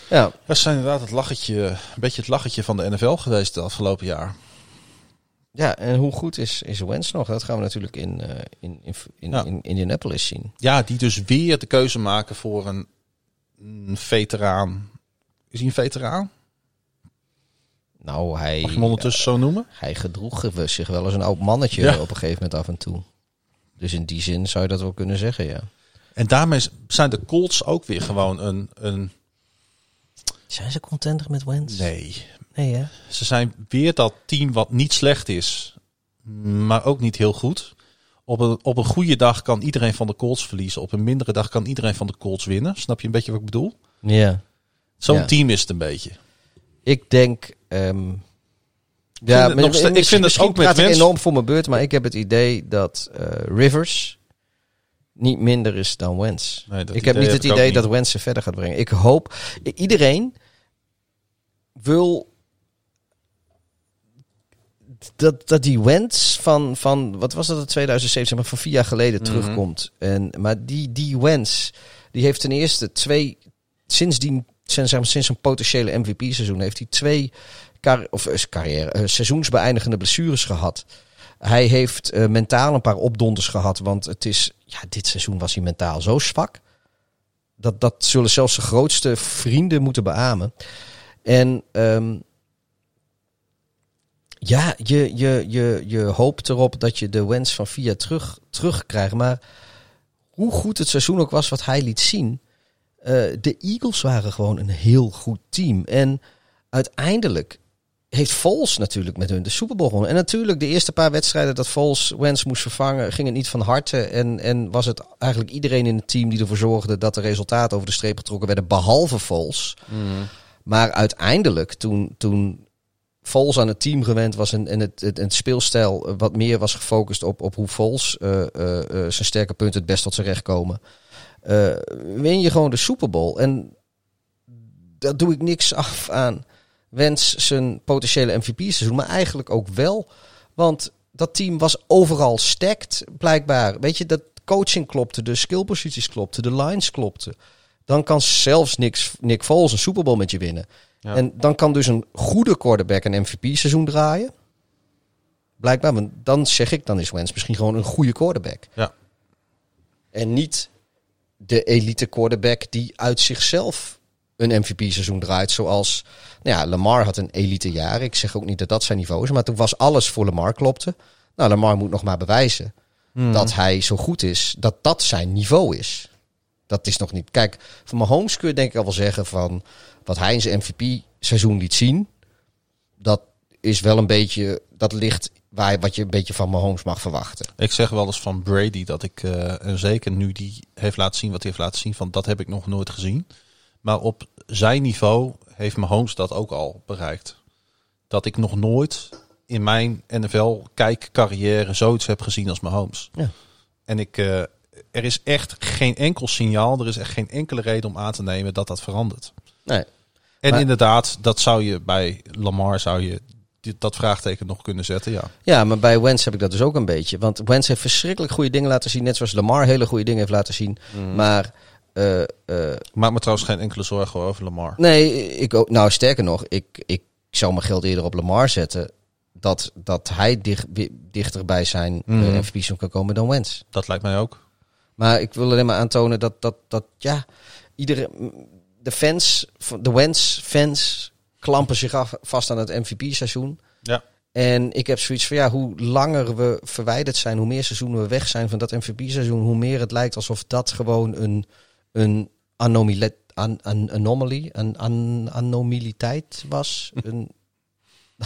ja. Dat zijn inderdaad het lachetje, een beetje het lachetje van de NFL geweest het afgelopen jaar. Ja, en hoe goed is, is Wens nog? Dat gaan we natuurlijk in, eh, in, in, in, Ja. in Indianapolis zien. Ja, die dus weer de keuze maken voor een, een veteraan. Is hij een veteraan? Nou, hij, Mag je hem ondertussen zo noemen? hij gedroeg zich wel als een oud mannetje Ja. op een gegeven moment af en toe. Dus in die zin zou je dat wel kunnen zeggen, ja. En daarmee zijn de Colts ook weer gewoon een... een Zijn ze contender met Wens? nee, Nee, hè? Ze zijn weer dat team wat niet slecht is, maar ook niet heel goed. Op een, op een goede dag kan iedereen van de Colts verliezen. Op een mindere dag kan iedereen van de Colts winnen. Snap je een beetje wat ik bedoel? Ja. Zo'n Ja. team is het een beetje. Ik denk. vind ja, nog steeds- ik vind het ook met ik mensen- enorm voor mijn beurt, maar ik heb het idee dat eh, Rivers niet minder is dan Wens. Nee, ik heb niet het ik idee dat Wens ze verder gaat brengen. Ik hoop. Iedereen wil. Dat, dat die Wens van, van, wat was dat, in 2007, maar van vier jaar geleden Mhm. terugkomt. En, maar die, die Wens, die heeft ten eerste twee, sindsdien, sinds, zeg maar, sinds een potentiële MVP-seizoen, heeft hij twee car of, eh, carrière, eh, seizoensbeëindigende blessures gehad. Hij heeft eh, mentaal een paar opdonders gehad, want het is, ja, dit seizoen was hij mentaal zo zwak. Dat, dat zullen zelfs zijn grootste vrienden moeten beamen. En ehm, ja, je, je, je, je hoopt erop dat je de wens van Via terug, terugkrijgt. Maar hoe goed het seizoen ook was wat hij liet zien. eh, de Eagles waren gewoon een heel goed team. En uiteindelijk heeft Vols natuurlijk met hun de Super Bowl gewonnen. En natuurlijk de eerste paar wedstrijden dat Vols Wens moest vervangen, ging het niet van harte. En, en was het eigenlijk iedereen in het team die ervoor zorgde dat de resultaten over de streep getrokken werden, behalve Vols. Maar uiteindelijk, toen, toen Vols aan het team gewend was en, en het, het, het speelstijl eh, wat meer was gefocust op, op hoe Vols eh, eh, zijn sterke punten het best tot zijn recht komen, win je gewoon de Super Bowl. En daar doe ik niks af aan. Wens zijn potentiële MVP-seizoen, maar eigenlijk ook wel. Want dat team was overal stacked, blijkbaar. Weet je, dat coaching klopte, de skillposities klopten, de lines klopten. Dan kan zelfs Nick, Nick Foles een Super Bowl met je winnen. Ja. En dan kan dus een goede quarterback een MVP-seizoen draaien. Blijkbaar, want dan zeg ik, dan is Wens misschien gewoon een goede quarterback. Ja. En niet de elite quarterback die uit zichzelf een MVP-seizoen draait. Zoals, nou ja, Lamar had een elite jaar. Ik zeg ook niet dat dat zijn niveau is, maar toen was alles voor Lamar klopte. Nou, Lamar moet nog maar bewijzen Hmm. dat hij zo goed is, dat dat zijn niveau is. Dat is nog niet. Kijk, van Mahomes kun je denk ik al wel zeggen van wat hij in zijn MVP-seizoen liet zien. Dat is wel een beetje, dat ligt waar, wat je een beetje van Mahomes mag verwachten. Ik zeg wel eens van Brady dat ik, eh, en zeker nu die heeft laten zien wat hij heeft laten zien, van dat heb ik nog nooit gezien. Maar op zijn niveau heeft Mahomes dat ook al bereikt. Dat ik nog nooit in mijn NFL-kijkcarrière zoiets heb gezien als Mahomes. Ja. En ik, eh, er is echt geen enkel signaal, er is echt geen enkele reden om aan te nemen dat dat verandert. Nee. En Maar- inderdaad, dat zou je bij Lamar zou je dat vraagteken nog kunnen zetten, ja. Ja, maar bij Wens heb ik dat dus ook een beetje. Want Wens heeft verschrikkelijk goede dingen laten zien. Net zoals Lamar hele goede dingen heeft laten zien. Maar eh, eh, Maak me trouwens geen enkele zorgen over Lamar. nee, ik ook, nou sterker nog, ik, ik zou mijn geld eerder op Lamar zetten. Dat, dat hij dicht, wi- dichter bij zijn Mhm. eh, MVP-seizoen kan komen dan Wens. Dat lijkt mij ook. Maar ik wil alleen maar aantonen dat, dat, dat ja, iedere, de fans, de Wens-fans klampen zich af, vast aan het MVP-seizoen. Ja. En ik heb zoiets van, ja, hoe langer we verwijderd zijn, hoe meer seizoenen we weg zijn van dat MVP-seizoen, hoe meer het lijkt alsof dat gewoon een, een anomali, an, an, anomaly, een an, anomaliteit was. een,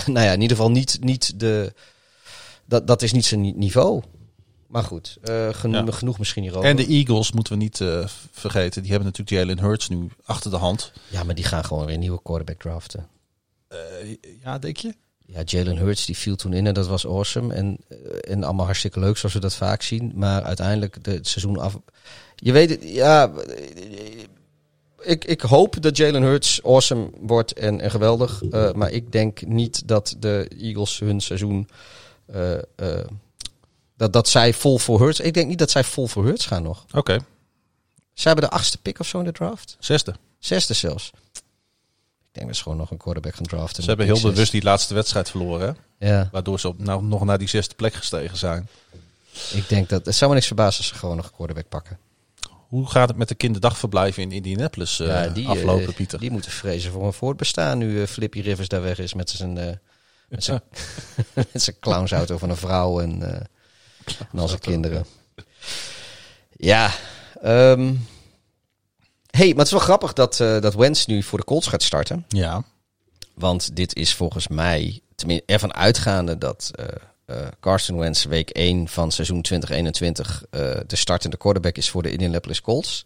nou ja, in ieder geval niet, niet de, dat, dat is niet zijn ni- niveau. Maar goed, eh, geno- Ja. genoeg misschien hierover. En de Eagles moeten we niet eh, vergeten. Die hebben natuurlijk Jalen Hurts nu achter de hand. Ja, maar die gaan gewoon weer een nieuwe quarterback draften. Eh, ja, denk je? Ja, Jalen Hurts die viel toen in en dat was awesome. En, en allemaal hartstikke leuk zoals we dat vaak zien. Maar uiteindelijk de, het seizoen af... Je weet het, ja... Ik, ik hoop dat Jalen Hurts awesome wordt en, en geweldig. maar ik denk niet dat de Eagles hun seizoen... dat, dat zij vol voor Hurts... Ik denk niet dat zij vol voor Hurts gaan nog. Oké, Zij hebben de achtste pick of zo in de draft. zesde. Zesde zelfs. Ik denk dat ze gewoon nog een quarterback gaan draften. Ze hebben heel bewust die laatste wedstrijd verloren. Hè? Ja, Waardoor ze op, nou, nog naar die zesde plek gestegen zijn. ik denk dat... Het zou me niks verbazen als ze gewoon nog een quarterback pakken. Hoe gaat het met de kinderdagverblijven in Indianapolis eh, ja, die, aflopen, eh, Pieter? Die moeten vrezen voor een voortbestaan nu eh, Flippy Rivers daar weg is met zijn, met zijn, met zijn clownsauto van een vrouw en, en al zijn kinderen. Ja, ehm hey, maar het is wel grappig dat, eh dat Wentz nu voor de Colts gaat starten. Ja, Want dit is volgens mij, tenminste ervan uitgaande dat eh eh, Carson Wentz week 1 van seizoen 2021 eh, de startende quarterback is voor de Indianapolis Colts.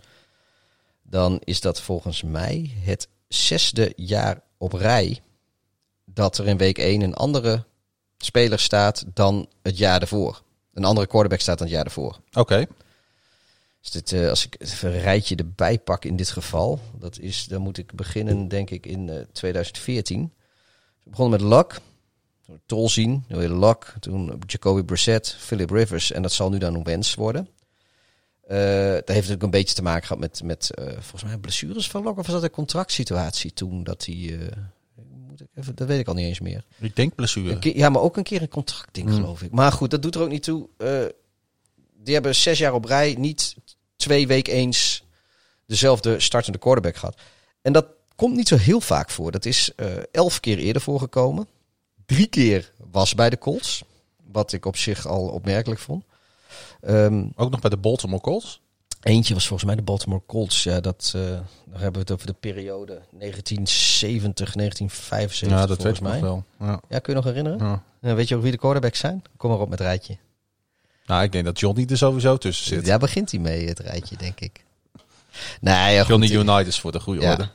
Dan is dat volgens mij het zesde jaar op rij dat er in week 1 een andere speler staat dan het jaar ervoor. Een andere quarterback staat dan het jaar ervoor. oké. Dus dit, eh, als ik even een rijtje erbij pak in dit geval, dat is, dan moet ik beginnen denk ik in eh, 2014. We begonnen met Luck, Tolzien, weer Luck, toen Jacoby Brissett, Philip Rivers en dat zal nu dan Wentz worden. Eh dat heeft natuurlijk een beetje te maken gehad met, met eh, volgens mij blessures van Luck of was dat een contractsituatie toen dat hij, eh, moet ik even, dat weet ik al niet eens meer. Ik denk blessure. Keer- ja, maar ook een keer een contractding, Hmm. geloof ik. Maar goed, dat doet er ook niet toe. Eh, die hebben zes jaar op rij niet twee week eens dezelfde startende quarterback gehad. En dat komt niet zo heel vaak voor. Dat is eh, elf keer eerder voorgekomen. Drie keer was bij de Colts. Wat ik op zich al opmerkelijk vond. Ehm, Ook nog bij de Baltimore Colts. Eentje was volgens mij de Baltimore Colts. Ja, dat, eh dan hebben we het over de periode 1970, 1975 Ja, dat weet ik nog wel. Ja. Ja, kun je nog herinneren? Ja. Ja, weet je ook wie de quarterbacks zijn? Kom maar op met het rijtje. Nou, ik denk dat Johnny er sowieso tussen zit. Daar begint hij mee, het rijtje, denk ik. Nee, ja, goed. Johnny Unitas voor de goede orde.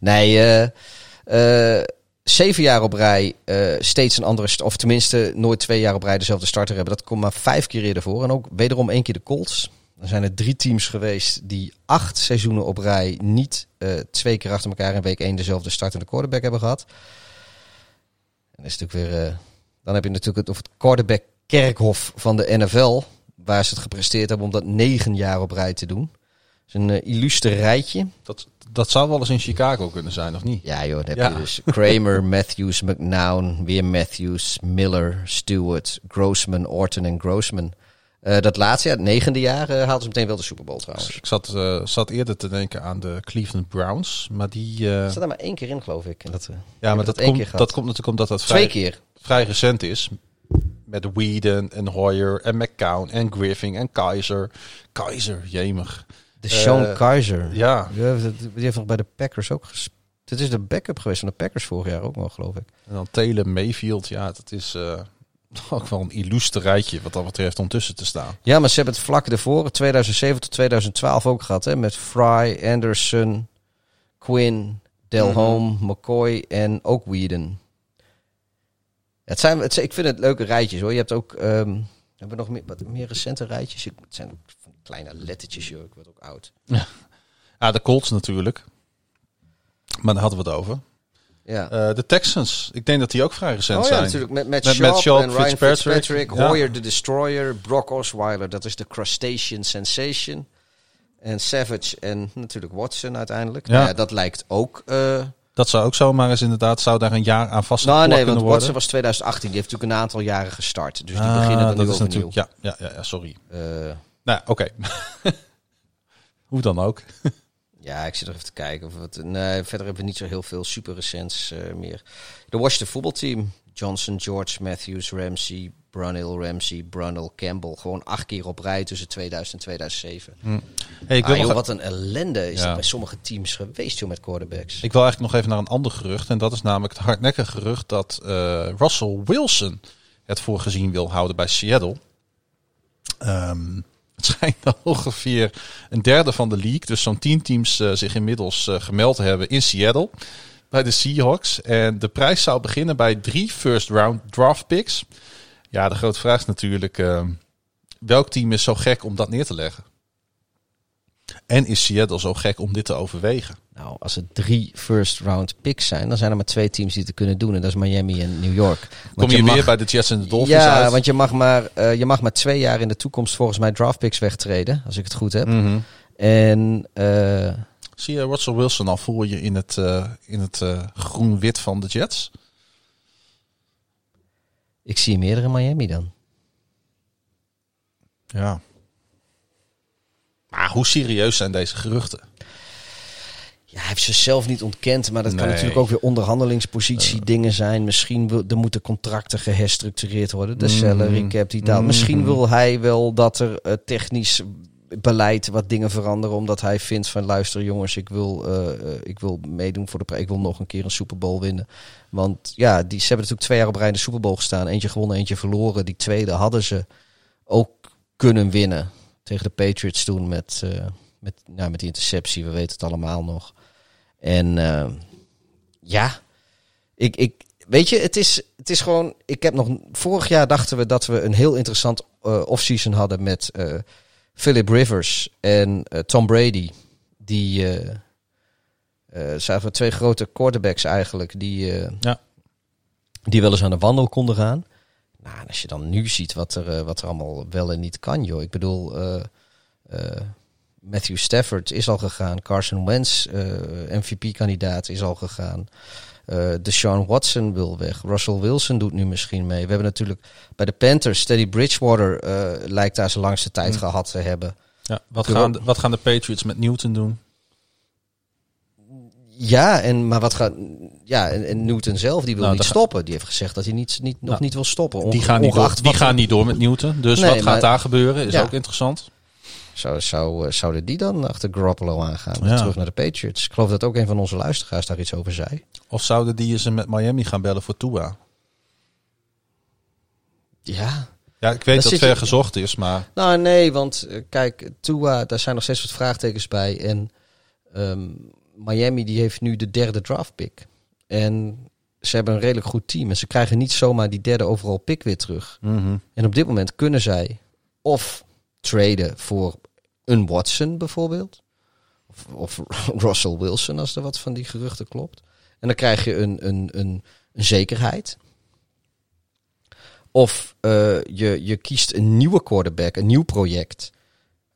Nee, eh, eh, zeven jaar op rij steeds een andere, of tenminste nooit twee jaar op rij dezelfde starter hebben. Dat komt maar vijf keer eerder voor. En ook wederom één keer de Colts. Er zijn er drie teams geweest die acht seizoenen op rij niet eh, twee keer achter elkaar in week één dezelfde startende quarterback hebben gehad. En dat is natuurlijk weer, eh, dan heb je natuurlijk het, of het quarterback kerkhof van de NFL, waar ze het gepresteerd hebben om dat negen jaar op rij te doen. Het is een eh, illustre rijtje. Dat, dat zou wel eens in Chicago kunnen zijn, of niet? Ja joh, dan heb Ja. je dus Kramer, Matthews, McNown, weer Matthews, Miller, Stewart, Grossman, Orton en Grossman. Eh, dat laatste jaar, het negende jaar, eh, haalden ze meteen wel de Super Bowl trouwens. Ik zat, eh, zat eerder te denken aan de Cleveland Browns, maar die... Er zat er maar één keer in, geloof ik. En dat, ja, maar dat komt, dat komt natuurlijk omdat dat twee vrij, keer. vrij recent is. Met Whedon en Hoyer en McCown en Griffin en Kaiser. Kaiser, jemig. De Sean Kaiser. Ja, die heeft nog bij de Packers ook gespeeld. Dit is de backup geweest van de Packers vorig jaar ook nog, geloof ik. en dan Taylor Mayfield. Ja, dat is ook wel een illustre rijtje wat dat betreft om tussen te staan. Ja, maar ze hebben het vlak ervoor, 2007 tot 2012 ook gehad. Hè, met Fry, Anderson, Quinn, Delhomme, McCoy en ook Whedon. Het zijn, het, ik vind het leuke rijtjes hoor. Je hebt ook, ehm, hebben we nog meer, wat meer recente rijtjes? Het zijn van kleine lettertjes, joh. Ik word ook oud. Ja, de Colts natuurlijk. Maar daar hadden we het over. Ja. Eh, de Texans, ik denk dat die ook vrij recent Oh ja, zijn. natuurlijk. Met, met, Met Sharp, Matt Sharp, en Ryan Fitzpatrick. Fitzpatrick, Ja. Hoyer the Destroyer, Brock Osweiler, dat is de Crustacean Sensation. En Savage en natuurlijk Watson uiteindelijk. Ja. Nou ja, dat lijkt ook... eh, Dat zou ook zomaar eens inderdaad, zou daar een jaar aan vast nou nee, want kunnen Watson worden. was 2018. Die heeft natuurlijk een aantal jaren gestart. Dus die Ah, beginnen dan dat nu is overnieuw. natuurlijk, ja, ja, ja, ja, sorry. Eh, Nou, oké. Hoe dan ook. Ja, ik zit er even te kijken. Of wat, nee, verder hebben we niet zo heel veel super recents eh, meer. De Washington voetbalteam. Johnson, George, Matthews, Ramsey, Brunel, Ramsey, Brunel, Campbell. Gewoon acht keer op rij tussen 2000 en 2007. Hey, ik, Ah, wil joh, nog, wat een ellende is Ja. dat bij sommige teams geweest joh, met quarterbacks. ik wil eigenlijk nog even naar een ander gerucht. En dat is namelijk het hardnekkige gerucht dat eh, Russell Wilson het voor gezien wil houden bij Seattle. Ehm, het schijnt ongeveer een derde van de league, dus zo'n tien teams, eh, zich inmiddels eh, gemeld hebben in Seattle. bij de Seahawks. En de prijs zou beginnen bij drie first round draft picks. Ja, de grote vraag is natuurlijk, uh, welk team is zo gek om dat neer te leggen? En is Seattle zo gek om dit te overwegen? Nou, als het drie first round picks zijn, dan zijn er maar twee teams die het kunnen doen. En dat is Miami en New York. Kom je, weer bij de Jets en de Dolphins ja, uit? want je mag, maar, uh, je mag maar twee jaar in de toekomst volgens mij draft picks wegtreden. Als ik het goed heb. Mm -hmm. En... Uh, Zie je Russell Wilson al voor je in het, uh, in het groen-wit van de Jets? Ik zie hem eerder in Miami dan. Ja. Maar hoe serieus zijn deze geruchten? Ja, hij heeft zichzelf niet ontkend, maar dat nee. kan natuurlijk ook weer onderhandelingspositie uh. dingen zijn. Misschien wil, er moeten contracten geherstructureerd worden. De mm. salary cap die daalt. Mm. Misschien wil hij wel dat er uh, technisch beleid wat dingen veranderen, omdat hij vindt van luister jongens, ik wil, uh, ik wil meedoen voor de ik wil nog een keer een Super Bowl winnen. Want ja, die, ze hebben natuurlijk twee jaar op rij in de Super Bowl gestaan, eentje gewonnen, eentje verloren. Die tweede hadden ze ook kunnen winnen tegen de Patriots toen met, met, nou, met die interceptie, we weten het allemaal nog. En uh, ja, ik, ik, weet je, het is, het is gewoon, ik heb nog, vorig jaar dachten we dat we een heel interessant uh, offseason hadden met Philip Rivers en Tom Brady. Die zijn we twee grote quarterbacks eigenlijk, die, ja. die wel eens aan de wandel konden gaan. Nou, als je dan nu ziet wat er, wat er allemaal wel en niet kan, joh. Ik bedoel, Matthew Stafford is al gegaan. Carson Wentz, MVP-kandidaat, is al gegaan. Deshaun Watson wil weg. Russell Wilson doet nu misschien mee. We hebben natuurlijk bij de Panthers, Teddy Bridgewater lijkt daar zijn langste tijd Hm. gehad te hebben. Ja, wat, gaan de, wat gaan de Patriots met Newton doen? Ja, en, maar wat gaat. Ja, en, en Newton zelf, die wil Nou, niet stoppen. Die heeft gezegd dat hij niet, niet, nog Nou, niet wil stoppen. Die gaan niet, door, die gaan niet door met Newton. Dus Nee, wat gaat maar- daar gebeuren is Ja. ook interessant. Zou, zou, eh, zouden die dan achter Garoppolo aangaan? Ja. Terug naar de Patriots. Ik geloof dat ook een van onze luisteraars daar iets over zei. Of zouden die eens met Miami gaan bellen voor Tua? Ja. Ja, ik weet dat het ver je- gezocht is, maar Nou, nee, want eh, kijk, Tua, daar zijn nog steeds wat vraagtekens bij. En ehm, Miami die heeft nu de derde draft pick. En ze hebben een redelijk goed team. En ze krijgen niet zomaar die derde overal pick weer terug. En op dit moment kunnen zij of traden voor een Watson bijvoorbeeld. Of, of Russell Wilson als er wat van die geruchten klopt. En dan krijg je een, een, een, een zekerheid. Of eh, je, je kiest een nieuwe quarterback, een nieuw project.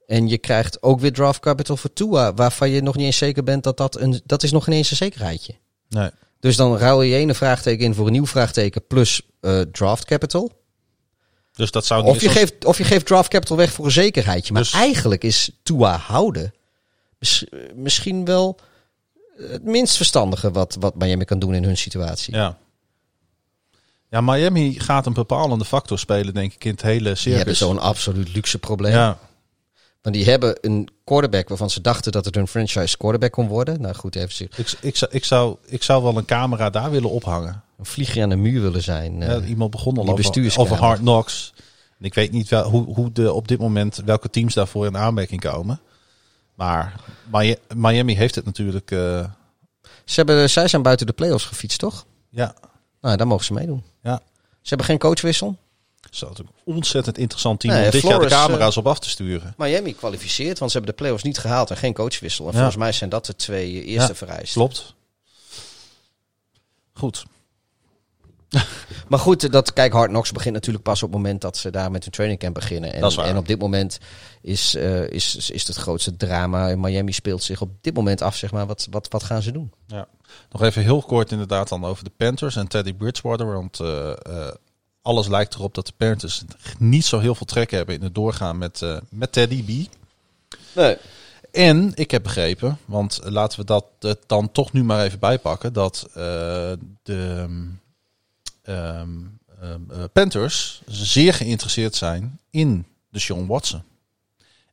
En je krijgt ook weer draft capital voor Tua, waarvan je nog niet eens zeker bent dat dat een... Dat is nog ineens een zekerheidje. nee. Dus dan ruil je ene vraagteken in voor een nieuw vraagteken plus eh, draft capital. Dus dat zou Of je, geeft, of je geeft draft capital weg voor een zekerheidje. Maar Dus- eigenlijk is Tua houden mis- misschien wel het minst verstandige wat, wat Miami kan doen in hun situatie. Ja. Ja, Miami gaat een bepalende factor spelen, denk ik, in het hele Die hebben circus. zo'n absoluut luxe probleem. Ja, Want die hebben een quarterback waarvan ze dachten dat het een franchise quarterback kon worden. Nou goed, even ik, ik, zou, ik, zou, ik zou wel een camera daar willen ophangen. een vliegje aan de muur willen zijn. Ja, eh. iemand begon al over, over Hard Knocks. En ik weet niet wel, hoe, hoe de, op dit moment welke teams daarvoor in aanmerking komen. Maar Mi- Miami heeft het natuurlijk. eh, Ze hebben, zij zijn buiten de playoffs gefietst, toch? ja, Nou, daar mogen ze meedoen. ja. Ze hebben geen coachwissel. Zo, het is een ontzettend interessant team Nee, om dit jaar de camera's op af te sturen. Miami kwalificeert, want ze hebben de playoffs niet gehaald en geen coachwissel. En Ja. volgens mij zijn dat de twee eh, eerste Ja, vereisten. Klopt. Goed. Maar goed, dat, kijk, Hard Knocks begint natuurlijk pas op het moment dat ze daar met hun training camp beginnen. En, Dat is waar. en op dit moment is, eh, is, is het grootste drama. In Miami speelt zich op dit moment af, zeg maar. Wat, wat, wat gaan ze doen? Ja. Nog even heel kort inderdaad dan over de Panthers en Teddy Bridgewater. Want eh, eh, alles lijkt erop dat de Panthers niet zo heel veel trek hebben in het doorgaan met, eh, met Teddy B. Nee. En ik heb begrepen, want laten we dat eh, dan toch nu maar even bijpakken, dat eh, de ehm, ehm, eh, Panthers zeer geïnteresseerd zijn in de Sean Watson.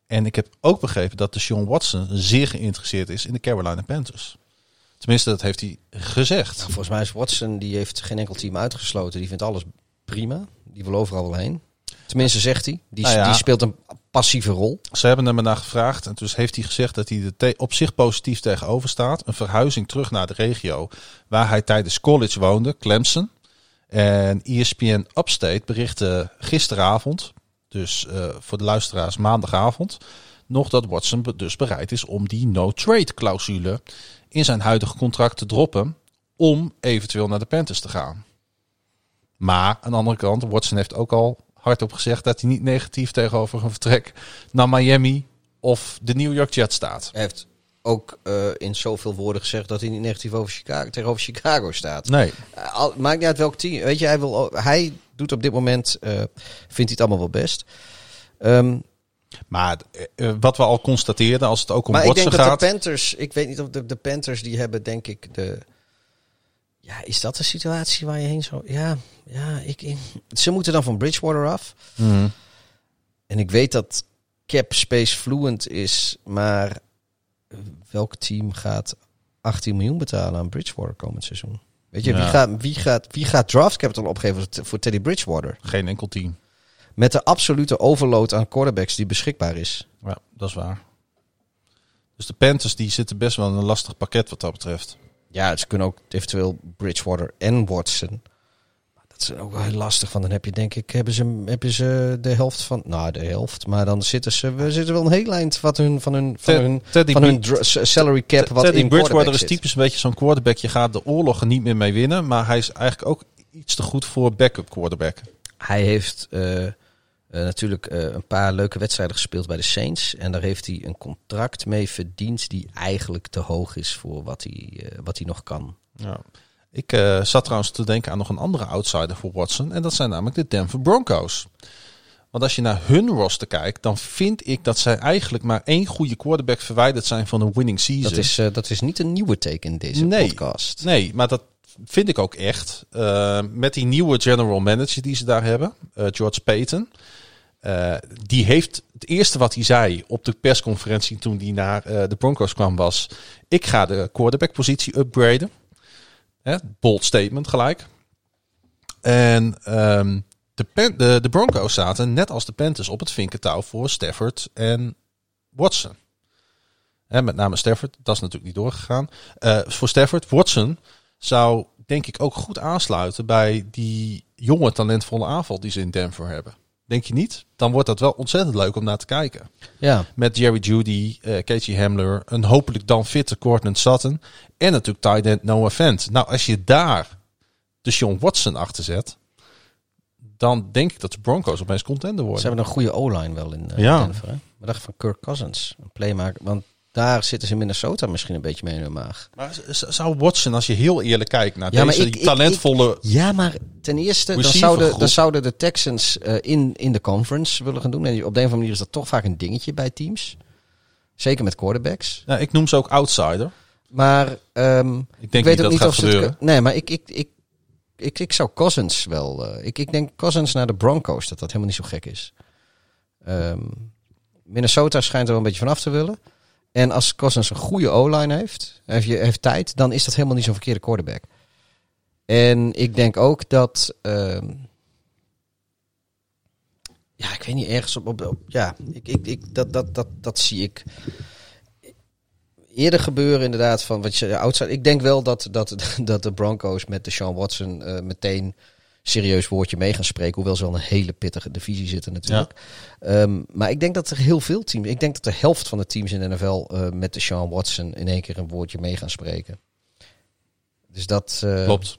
En ik heb ook begrepen dat de Sean Watson zeer geïnteresseerd is in de Carolina Panthers. Tenminste, dat heeft hij gezegd. Volgens mij is Watson, die heeft geen enkel team uitgesloten. Die vindt alles prima. Die wil overal wel heen. Tenminste, zegt hij. Die, Nou ja. die speelt een passieve rol. Ze hebben hem ernaar gevraagd en dus heeft hij gezegd dat hij er op zich positief tegenover staat. Een verhuizing terug naar de regio waar hij tijdens college woonde, Clemson. En ESPN Upstate berichtte gisteravond, dus eh, voor de luisteraars maandagavond, nog dat Watson dus bereid is om die no-trade clausule in zijn huidige contract te droppen om eventueel naar de Panthers te gaan. Maar aan de andere kant, Watson heeft ook al hardop gezegd dat hij niet negatief tegenover een vertrek naar Miami of de New York Jets staat. Hij heeft ook eh, in zoveel woorden gezegd dat hij niet negatief over Chicago, tegenover Chicago staat. Nee, Uh, al- maakt niet uit welk team. Weet je, hij, wil, hij doet op dit moment, eh, vindt hij het allemaal wel best. Ehm, maar eh, eh, wat we al constateerden als het ook om maar ik Watson denk dat gaat. de Panthers, ik weet niet of de, de Panthers die hebben denk ik de... Ja, is dat de situatie waar je heen zou... Ja, ja ik, ik- ze moeten dan van Bridgewater af. Mhm. En ik weet dat cap space fluent is, maar welk team gaat 18 miljoen betalen aan Bridgewater komend seizoen? Weet je, wie, gaat, wie, gaat, wie gaat draft capital opgeven voor- voor Teddy Bridgewater? Geen enkel team. Met de absolute overload aan quarterbacks die beschikbaar is. Ja, dat is waar. Dus de Panthers die zitten best wel in een lastig pakket wat dat betreft. Ja, ze kunnen ook eventueel Bridgewater en Watson. Maar dat is ook wel heel lastig. Want dan heb je denk ik, hebben ze, hebben ze de helft van... Nou, de helft. Maar dan zitten ze, we zitten wel een heel eind wat hun, van hun, van hun, Teddy, van hun salary cap wat Teddy in Bridgewater is typisch een beetje zo'n quarterback. Je gaat de oorlog er niet meer mee winnen. Maar hij is eigenlijk ook iets te goed voor backup quarterback. Hij heeft eh, eh, natuurlijk eh, een paar leuke wedstrijden gespeeld bij de Saints. En daar heeft hij een contract mee verdiend die eigenlijk te hoog is voor wat hij, eh, wat hij nog kan. Ja. Ik zat trouwens te denken aan nog een andere outsider voor Watson. En dat zijn namelijk de Denver Broncos. Want als je naar hun roster kijkt, dan vind ik dat zij eigenlijk maar één goede quarterback verwijderd zijn van een winning season. Dat is, dat is niet een nieuwe take in deze Nee. podcast. Nee, maar dat vind ik ook echt. Eh, met die nieuwe general manager die ze daar hebben, George Payton. Eh, die heeft het eerste wat hij zei op de persconferentie toen hij naar eh, de Broncos kwam was: ik ga de quarterback positie upgraden. Hè, bold statement gelijk. En ehm, de, de, de Broncos zaten net als de Panthers op het vinkentouw voor Stafford en Watson. Hè, met name Stafford, dat is natuurlijk niet doorgegaan. Eh, voor Stafford, Watson zou denk ik ook goed aansluiten bij die jonge talentvolle aanval die ze in Denver hebben. Denk je niet? Dan wordt dat wel ontzettend leuk om naar te kijken. Ja, Met Jerry Judy, Casey Hamler, een hopelijk dan fitte Cortland Sutton en natuurlijk tight end Noah Fent. Nou, als je daar de Sean Watson achter zet, dan denk ik dat de Broncos opeens contender ze worden. hebben een goede O-line wel in eh, Ja. Denver. Hè? Wat dacht van Kirk Cousins, een playmaker? Want daar zitten ze in Minnesota misschien een beetje mee in hun maag. Maar zou Watson, als je heel eerlijk kijkt naar Ja, deze ik- ik- talentvolle... Ja, maar ten eerste, dan zouden, dan zouden de Texans eh, in, in de conference willen gaan doen. En op de een of andere manier is dat toch vaak een dingetje bij teams. Zeker met quarterbacks. nou, ik noem ze ook outsider. Maar ehm, Ik denk weet niet ook dat niet gaat of ze het gebeuren. Nee, maar ik, ik, ik, ik, ik zou Cousins wel... eh, ik, ik denk Cousins naar de Broncos, dat dat helemaal niet zo gek is. Ehm, Minnesota schijnt er wel een beetje vanaf te willen. En als Cousins een goede O-line heeft, heeft, tijd, dan is dat helemaal niet zo'n verkeerde quarterback. En ik denk ook dat... ehm, ja, ik weet niet, ergens op- ja, ik, ik, ik, dat, dat, dat, dat zie ik eerder gebeuren inderdaad van wat je outside. Ik denk wel dat, dat, dat de Broncos met de Sean Watson eh, meteen serieus woordje mee gaan spreken. Hoewel ze wel een hele pittige divisie zitten natuurlijk. Ehm, maar ik denk dat er heel veel teams... Ik denk dat de helft van de teams in de NFL eh, met de Sean Watson in één keer een woordje mee gaan spreken. Dus dat... eh, Klopt.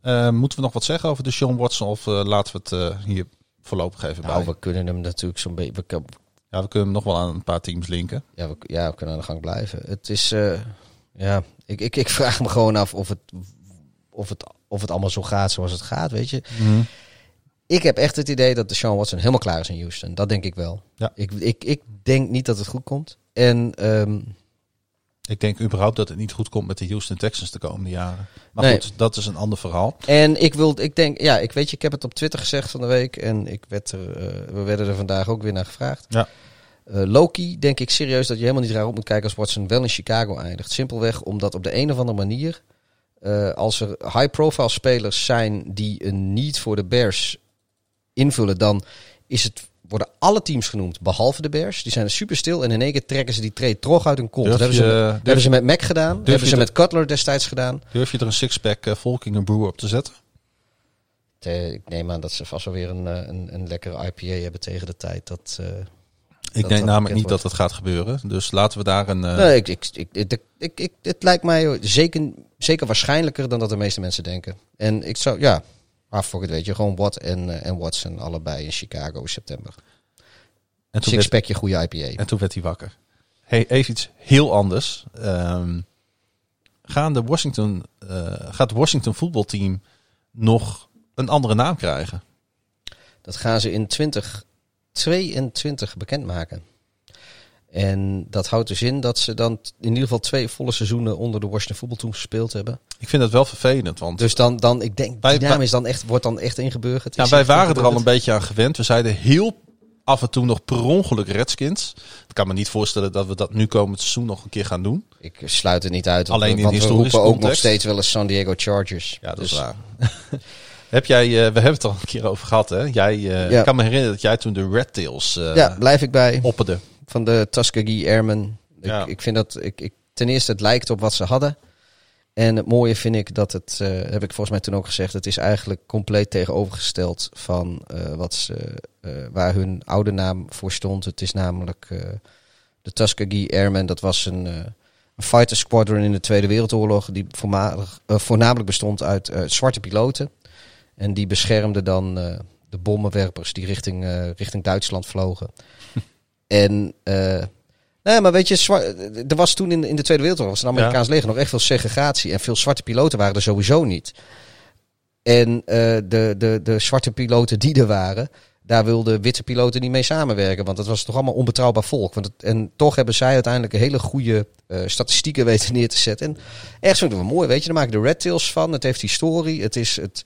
Eh, moeten we nog wat zeggen over de Sean Watson of laten we het hier voorlopig even Nou, bij? we kunnen hem natuurlijk zo'n beetje... we Ja, we kunnen hem nog wel aan een paar teams linken. Ja we, ja, we kunnen aan de gang blijven. Het is... ja, ik, ik, ik vraag me gewoon af of het, of, het, of het allemaal zo gaat zoals het gaat, weet je. Ik heb echt het idee dat de Sean Watson helemaal klaar is in Houston. Dat denk ik wel. Ja. Ik, ik, ik denk niet dat het goed komt. En ehm, Ik denk überhaupt dat het niet goed komt met de Houston Texans de komende jaren. Maar Nee. goed, dat is een ander verhaal. En ik wil, ik denk, ja, ik weet je, ik heb het op Twitter gezegd van de week en ik werd er, eh, we werden er vandaag ook weer naar gevraagd. Ja. Eh, Loki, denk ik serieus dat je helemaal niet raar op moet kijken als Watson wel in Chicago eindigt. Simpelweg omdat op de een of andere manier, eh, als er high-profile spelers zijn die een need voor de Bears invullen, dan is het, worden alle teams genoemd, behalve de Bears. Die zijn er super stil en in één keer trekken ze die trade trog uit hun kont. Dat hebben, ze, met- durf hebben ze met Mac gedaan, je hebben ze met Cutler destijds gedaan. Durf je er een sixpack uh, Volking en Brewer op te zetten? Eh, ik neem aan dat ze vast wel weer een, eh, een, een lekkere IPA hebben tegen de tijd. Dat, eh, Ik Dat denk dat namelijk niet dat het gaat gebeuren. Dus laten we daar een... eh, nee, ik, ik, ik, ik, ik, ik- het lijkt mij zeker, zeker waarschijnlijker dan dat de meeste mensen denken. En ik zou, ja, ah, fuck it, weet je, gewoon Watt en, eh, en Watson allebei in Chicago in september. en, toen werd, Sixpackje, goede IPA. en toen werd hij wakker. Hey, even iets heel anders. Ehm, gaan de Washington, eh, gaat het Washington voetbalteam nog een andere naam krijgen? Dat gaan ze in 2022 bekendmaken. En dat houdt dus in dat ze dan in ieder geval twee volle seizoenen onder de Washington voetbalteam gespeeld hebben. Ik vind het wel vervelend, want Dus dan, dan ik denk, die naam is dan echt, wordt dan echt ingeburgerd. ja, wij waren er al een beetje aan gewend. We zeiden heel af en toe nog per ongeluk Redskins. Ik kan me niet voorstellen dat we dat nu komend seizoen nog een keer gaan doen. Ik sluit het niet uit. Alleen in want we roepen ook nog steeds wel eens San Diego Chargers. Ja, dat Dus, is waar. Heb jij, eh, we hebben het al een keer over gehad, hè? Jij, eh, Ja. Ik kan me herinneren dat jij toen de Red Tails eh Ja, blijf ik bij. opperde. Van de Tuskegee Airmen. Ik, Ja. ik vind dat, ik, ik, ten eerste, het lijkt op wat ze hadden. En het mooie vind ik dat het, heb ik volgens mij toen ook gezegd, het is eigenlijk compleet tegenovergesteld van wat ze, waar hun oude naam voor stond. Het is namelijk de Tuskegee Airmen. Dat was een, een fighter squadron in de Tweede Wereldoorlog, die voormalig, voornamelijk bestond uit zwarte piloten. En die beschermden dan eh, de bommenwerpers die richting, eh, richting Duitsland vlogen. en, eh, nee, maar weet je, er was toen in, de- in de Tweede Wereldoorlog, was het Amerikaans leger, nog echt veel segregatie. En veel zwarte piloten waren er sowieso niet. En de, de, de zwarte piloten die er waren, daar wilden witte piloten niet mee samenwerken. Want dat was toch allemaal onbetrouwbaar volk. Want het, en toch hebben zij uiteindelijk een hele goede statistieken weten neer te zetten. En ik het wel mooi, weet je. Daar maken de Red Tails van. Het heeft historie. Het is het,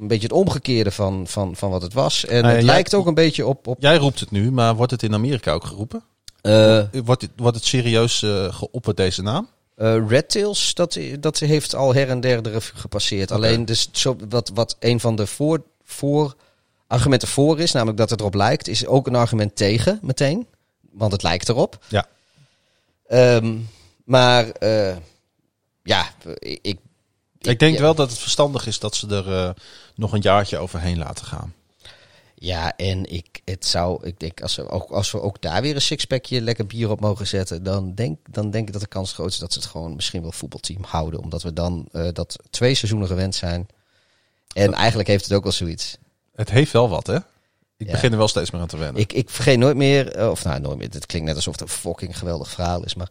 een beetje het omgekeerde van, van, van wat het was. En Nou het jij- lijkt ook een beetje op... op Jij roept het nu, maar wordt het in Amerika ook geroepen? eh, Wordt het, wordt het serieus eh geopperd, deze naam? Eh, Red Tails, dat, dat heeft al her en der de revue gepasseerd. Alleen dus zo, wat, wat een van de voor, voor argumenten voor is, namelijk dat het erop lijkt, is ook een argument tegen meteen. Want het lijkt erop. Ja. Ehm, maar ja, ik, ik, Ik denk ja, wel dat het verstandig is dat ze er nog een jaartje overheen laten gaan. Ja, en ik, het zou, ik denk, als we, ook, als we ook daar weer een sixpackje lekker bier op mogen zetten, dan denk, dan denk ik dat de kans groot is dat ze het gewoon misschien wel voetbalteam houden. Omdat we dan eh, dat twee seizoenen gewend zijn. En eigenlijk heeft het ook wel zoiets. Het heeft wel wat, hè? Ik Ja. begin er wel steeds meer aan te wennen. Ik, ik vergeet nooit meer, eh, of nou nooit meer, het klinkt net alsof het een fucking geweldig verhaal is. Maar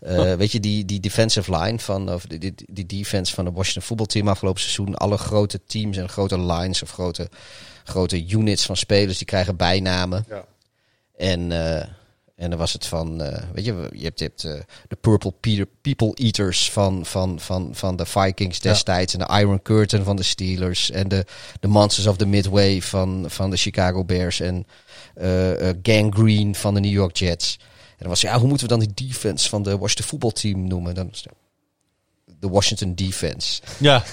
eh, weet je, die, die defensive line van, of die, die, defense van de Washington voetbalteam afgelopen seizoen. Alle grote teams en grote lines of grote, grote units van spelers, die krijgen bijnamen. Ja. En, eh, en dan was het van, eh, weet je, je hebt, je hebt de Purple Peter, People Eaters van, van, van, van de Vikings destijds. En de Iron Curtain van de Steelers. En de, de Monsters of the Midway van, van de Chicago Bears. En Gang Green van de New York Jets. En dan was ja, hoe moeten we dan die defense van de Washington voetbalteam noemen? Dan de Washington Defense. Ja.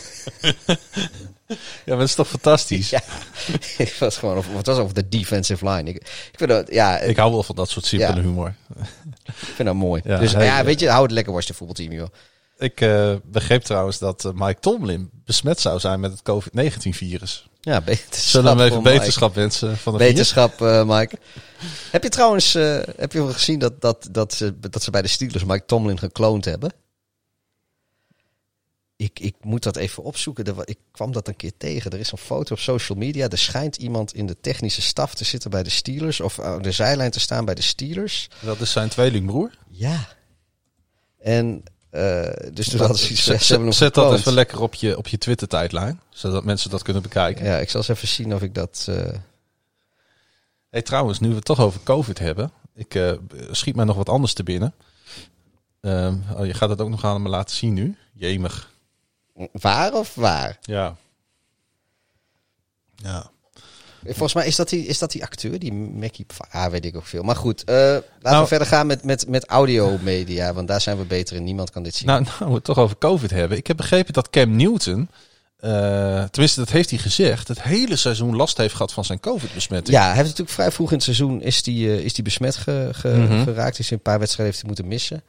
ja, maar dat is toch fantastisch? Ja, het was gewoon over, het was over de defensive line. Ik, ik vind dat, ja, Ik hou wel van dat soort simpele Ja. humor. ik vind dat mooi. Ja, dus ja, weet je, hou het lekker Washington voetbalteam, joh. Ik eh, begreep trouwens dat eh, Mike Tomlin besmet zou zijn met het COVID-19-virus. Ja, beterschap. Zullen we even beterschap wensen van de vier? Beterschap, eh, Mike. heb je trouwens eh, heb je wel gezien dat, dat, dat, ze, dat ze bij de Steelers Mike Tomlin gekloond hebben? Ik, ik moet dat even opzoeken. Ik kwam dat een keer tegen. Er is een foto op social media. Er schijnt iemand in de technische staf te zitten bij de Steelers. Of aan de zijlijn te staan bij de Steelers. Dat is zijn tweelingbroer. Ja. En eh, dus toen hadden ze iets Zet, zet dat even lekker op je, op je Twitter-tijdlijn, zodat mensen dat kunnen bekijken. Ja, ik zal eens even zien of ik dat... eh, Hey, trouwens, nu we het toch over COVID hebben, ik eh, schiet mij nog wat anders te binnen. Ehm, oh, je gaat het ook nog aan me laten zien nu. Jemig. waar of waar? Ja. Ja. Volgens mij is dat die, is dat die acteur, die Mackie... Ah, weet ik ook veel. Maar goed, eh, laten Nou- we verder gaan met, met, met audiomedia. Want daar zijn we beter in. Niemand kan dit zien. Nou, nou, we het toch over COVID hebben. Ik heb begrepen dat Cam Newton eh, tenminste dat heeft hij gezegd, het hele seizoen last heeft gehad van zijn COVID-besmetting. Ja, hij heeft natuurlijk vrij vroeg in het seizoen is die, eh, is die besmet ge- ge- Mhm. geraakt. Is een paar wedstrijden heeft hij moeten missen.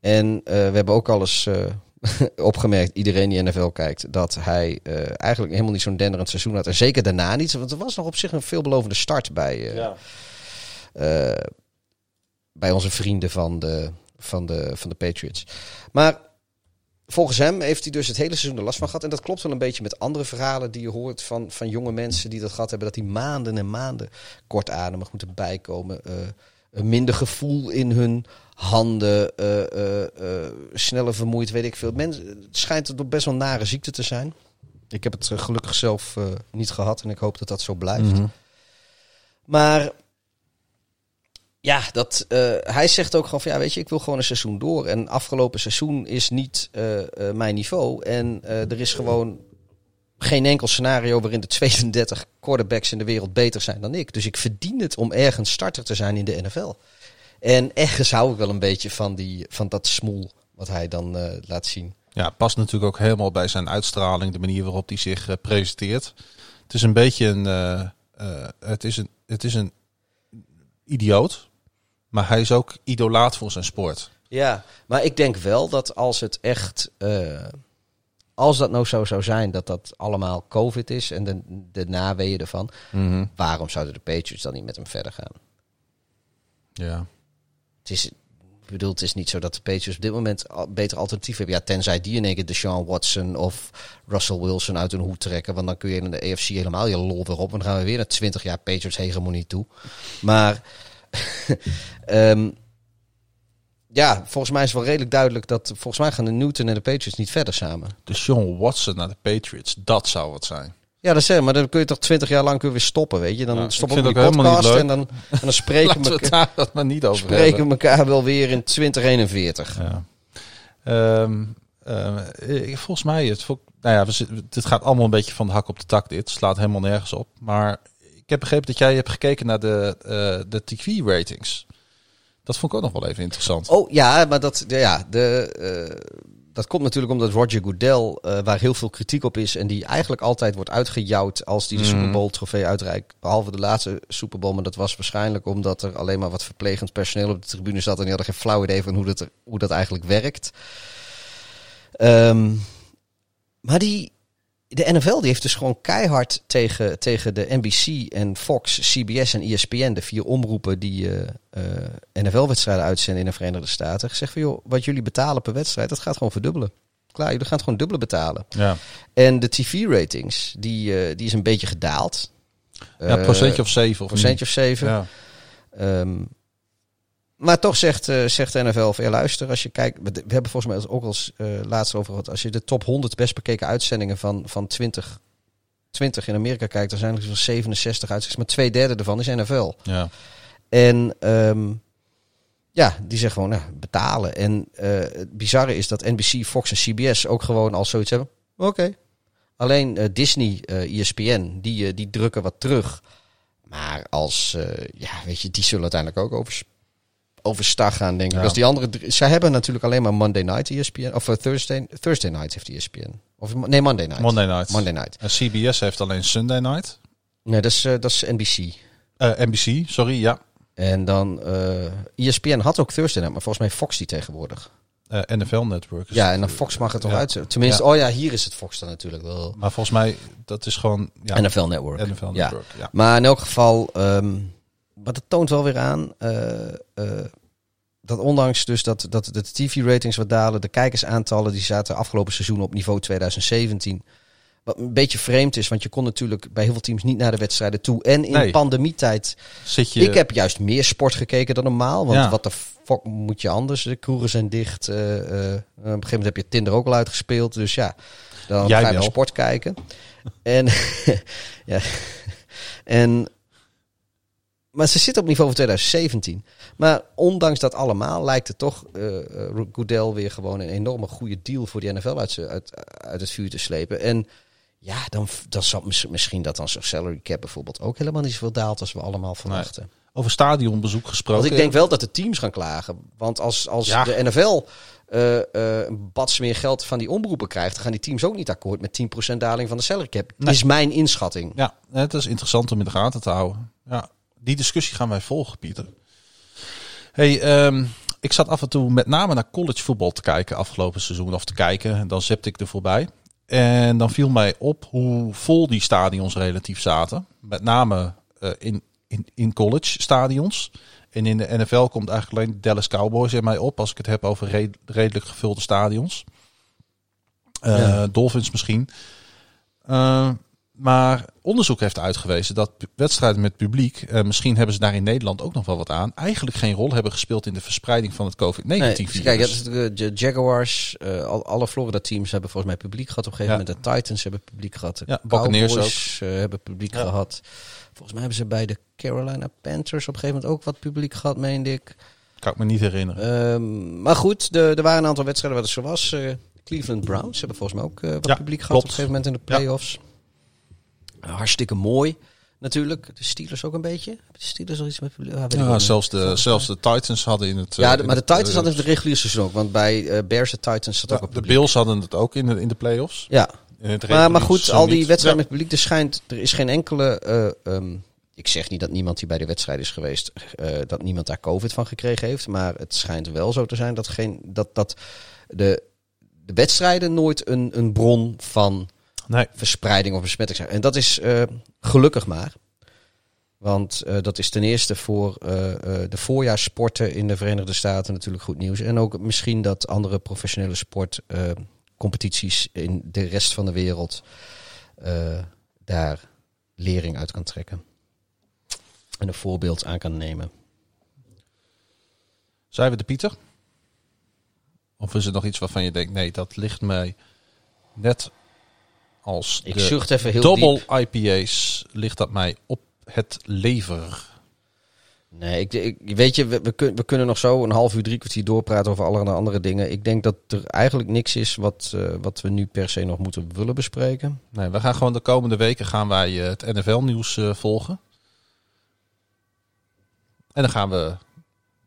En we hebben ook al eens eh, opgemerkt, iedereen die NFL kijkt, dat hij eh, eigenlijk helemaal niet zo'n denderend seizoen had. En zeker daarna niet. Want er was nog op zich een veelbelovende start bij, eh, eh, bij onze vrienden van de, van, de, van de Patriots. Maar volgens hem heeft hij dus het hele seizoen er last van gehad. En dat klopt wel een beetje met andere verhalen die je hoort van, van jonge mensen die dat gehad hebben. Dat die maanden en maanden kortademig moeten bijkomen. Minder gevoel in hun handen. eh, eh, eh, sneller vermoeid, weet ik veel. Mensen, het schijnt het best wel nare ziekte te zijn. Ik heb het gelukkig zelf niet gehad en ik hoop dat dat zo blijft. Mhm. Maar ja, dat, hij zegt ook gewoon van ja, weet je, ik wil gewoon een seizoen door. En afgelopen seizoen is niet mijn niveau. En er is gewoon geen enkel scenario waarin de 32 quarterbacks in de wereld beter zijn dan ik. Dus ik verdien het om ergens starter te zijn in de NFL. En ergens hou ik wel een beetje van, die, van dat smoel wat hij dan eh, laat zien. Ja, past natuurlijk ook helemaal bij zijn uitstraling, de manier waarop hij zich eh, presenteert. Het is een beetje een, eh, het is een, het is een idioot, maar hij is ook idolaat voor zijn sport. Ja, maar ik denk wel dat als het echt. Als dat nou zo zou zijn dat dat allemaal COVID is en de, de naweeën ervan. Waarom zouden de Patriots dan niet met hem verder gaan? Ja. Het is, ik bedoel, het is niet zo dat de Patriots op dit moment al beter alternatief hebben. Ja, tenzij die in één keer Deshaun Watson of Russell Wilson uit hun hoed trekken. Want dan kun je in de AFC helemaal je lol weer op. En dan gaan we weer naar 20 jaar Patriots hegemonie toe. Maar ehm, ja, volgens mij is wel redelijk duidelijk dat volgens mij gaan de Newton en de Patriots niet verder samen. De Sean Watson naar de Patriots, dat zou het zijn. Ja, dat is het, maar dan kun je toch 20 jaar lang weer stoppen, weet je? Dan Ja, stoppen we die podcast en dan, en dan spreken we elkaar, dat maar niet over spreken hebben. elkaar wel weer in 2041. Ja. Ehm, ehm, eh, volgens mij, het, vol- nou ja, we dit gaat allemaal een beetje van de hak op de tak. Dit slaat helemaal nergens op. Maar ik heb begrepen dat jij hebt gekeken naar de, eh, de TV-ratings. Dat vond ik ook nog wel even interessant. Oh ja, maar dat, ja, de, eh, dat komt natuurlijk omdat Roger Goodell, eh, waar heel veel kritiek op is en die eigenlijk altijd wordt uitgejouwd als die de Mhm. Super Bowl trofee uitreikt. Behalve de laatste Super Bowl, maar dat was waarschijnlijk omdat er alleen maar wat verplegend personeel op de tribune zat en die hadden geen flauw idee van hoe dat, er- hoe dat eigenlijk werkt. Ehm, maar die, de NFL die heeft dus gewoon keihard tegen, tegen de NBC en Fox, CBS en ESPN, de vier omroepen die eh, eh, NFL-wedstrijden uitzenden in de Verenigde Staten, gezegd van joh, wat jullie betalen per wedstrijd, dat gaat gewoon verdubbelen. Klaar, jullie gaan het gewoon dubbele betalen. Ja, En de TV-ratings, die, eh, die is een beetje gedaald. ja procentje of zeven. Of procentje of zeven. Ja. Ehm, maar toch zegt, eh, zegt de NFL van ja, luister, als je kijkt, we we hebben volgens mij ook al eens eh, laatst over gehad, als je de top 100 best bekeken uitzendingen van, van 20, 20 in Amerika kijkt, dan zijn er zo'n 67 uitzendingen, maar twee derde ervan is NFL. ja. En ehm, ja, die zeggen gewoon nou, betalen. En eh, het bizarre is dat NBC, Fox en CBS ook gewoon al zoiets hebben. Oké. Alleen Disney, ESPN, die, eh, die drukken wat terug. Maar als, ja, weet je, die zullen uiteindelijk ook over, overstag gaan, denk ik. Ja. Als die andere, drie- zij hebben natuurlijk alleen maar Monday Night ESPN, of eh, Thursday, Thursday Night heeft ESPN. Of nee, Monday Night. Monday night. Monday Night. En CBS heeft alleen Sunday night. Nee, dat is, eh, dat is NBC. Eh, NBC, sorry, ja. En dan, eh ESPN had ook Thursday Night, maar volgens mij Fox die tegenwoordig. Eh, NFL Network. Ja, en dan Fox mag het toch ja. uit. Tenminste, oh ja, hier is het Fox dan natuurlijk wel. Maar volgens mij, dat is gewoon... Ja, NFL Network. NFL. Network. Ja. Maar in elk geval, ehm maar dat toont wel weer aan eh, eh, dat ondanks dus dat, dat de TV-ratings wat dalen, de kijkersaantallen die zaten afgelopen seizoen op niveau 2017. Wat een beetje vreemd is, want je kon natuurlijk bij heel veel teams niet naar de wedstrijden toe. En in Nee. pandemietijd Zit je... Ik heb juist meer sport gekeken dan normaal. Want Ja. wat de fuck moet je anders? De kroegen zijn dicht. eh, op een gegeven moment heb je Tinder ook al uitgespeeld. Dus ja, dan Jij ga je wel sport kijken. En, ja. en, maar ze zitten op niveau van 2017. Maar ondanks dat allemaal lijkt het toch eh, Goodell weer gewoon een enorme goede deal voor die NFL uit, uit, uit het vuur te slepen. En ja, dan, dan zal mis- misschien dat dan zo'n salary cap bijvoorbeeld ook helemaal niet zoveel daalt als we allemaal verwachten. Over stadionbezoek gesproken. Want ik denk wel dat de teams gaan klagen. Want als, als Ja. de NFL eh, eh, een bats meer geld van die omroepen krijgt, dan gaan die teams ook niet akkoord met 10% daling van de salary cap. Nee. Is mijn inschatting. Ja, het is interessant om in de gaten te houden. Ja, die discussie gaan wij volgen, Pieter. Hey, ehm, ik zat af en toe met name naar college voetbal te kijken afgelopen seizoen. Of te kijken, en dan zepte ik er voorbij. En dan viel mij op hoe vol die stadions relatief zaten. Met name eh, in, in, in college stadions. En in de NFL komt eigenlijk alleen Dallas Cowboys in mij op. Als ik het heb over red- redelijk gevulde stadions. Ja. Dolphins misschien. Eh, maar onderzoek heeft uitgewezen dat wedstrijden met publiek, eh, misschien hebben ze daar in Nederland ook nog wel wat aan, eigenlijk geen rol hebben gespeeld in de verspreiding van het COVID-19 Nee, virus. kijk, dat is de, de Jaguars, eh, al, alle Florida teams hebben volgens mij publiek gehad op een gegeven Ja. moment. De Titans hebben publiek gehad. De Ja, eh, hebben publiek Ja. gehad. Volgens mij hebben ze bij de Carolina Panthers op een gegeven moment ook wat publiek gehad, meende ik. Kan ik me niet herinneren. Ehm, maar goed, er waren een aantal wedstrijden waar het zo was. Eh, Cleveland Browns hebben volgens mij ook eh, wat publiek gehad klopt. op een gegeven moment in de playoffs. Eh, hartstikke mooi natuurlijk. De Steelers ook een beetje. De Steelers nog iets met publiek? Ja, zelfs, de, zelfs de Titans hadden in het. Ja, eh, de- maar de het, Titans eh, hadden het reguliere seizoen ook. Want bij eh Bears en Titans zat ja, ook een de. Bills hadden het ook in de, in de playoffs. Ja, In het maar, maar goed, al die wedstrijden met publiek, er schijnt, er is geen enkele, eh, ehm, ik zeg niet dat niemand die bij de wedstrijd is geweest, eh, dat niemand daar COVID van gekregen heeft, maar het schijnt wel zo te zijn dat, geen, dat, dat de, de wedstrijden nooit een, een bron van Nee, verspreiding of besmetting zijn. En dat is eh, gelukkig maar. Want eh, dat is ten eerste voor eh, de voorjaarssporten in de Verenigde Staten natuurlijk goed nieuws. En ook misschien dat andere professionele sportcompetities in de rest van de wereld daar lering uit kan trekken. En een voorbeeld aan kan nemen. zijn we de Pieter? Of is er nog iets waarvan je denkt, nee, dat ligt mij net als Ik de zucht even heel double diep. IPA's ligt dat mij op het lever. Nee, ik, ik, weet je, we, we, kun- we kunnen nog zo een half uur, drie kwartier doorpraten over allerlei andere dingen. Ik denk dat er eigenlijk niks is wat, eh, wat we nu per se nog moeten willen bespreken. Nee, we gaan gewoon de komende weken gaan wij eh, het NFL-nieuws eh, volgen. En dan gaan we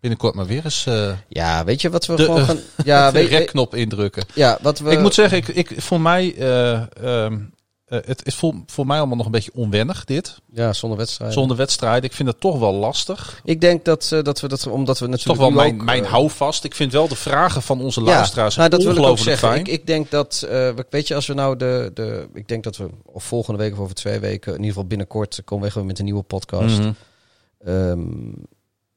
binnenkort maar weer eens eh, Ja, weet je wat we De, gewoon eh, gaan... Ja, de rekknop indrukken. ja, wat we... ik moet zeggen, ik, ik, voor mij, eh, ehm, eh, het is voor, voor mij allemaal nog een beetje onwennig, dit. Ja, zonder wedstrijd. Zonder wedstrijd. Ik vind het toch wel lastig. Ik denk dat, eh, dat we dat, omdat we natuurlijk toch wel mijn, ook, mijn houvast. Ik vind wel de vragen van onze Ja, luisteraars nou, dat wil ik ook zeggen. Ik, ik denk dat, we- weet je, als we nou de, de, ik denk dat we of volgende week of over twee weken, in ieder geval binnenkort, komen we weer met een nieuwe podcast. Ehm,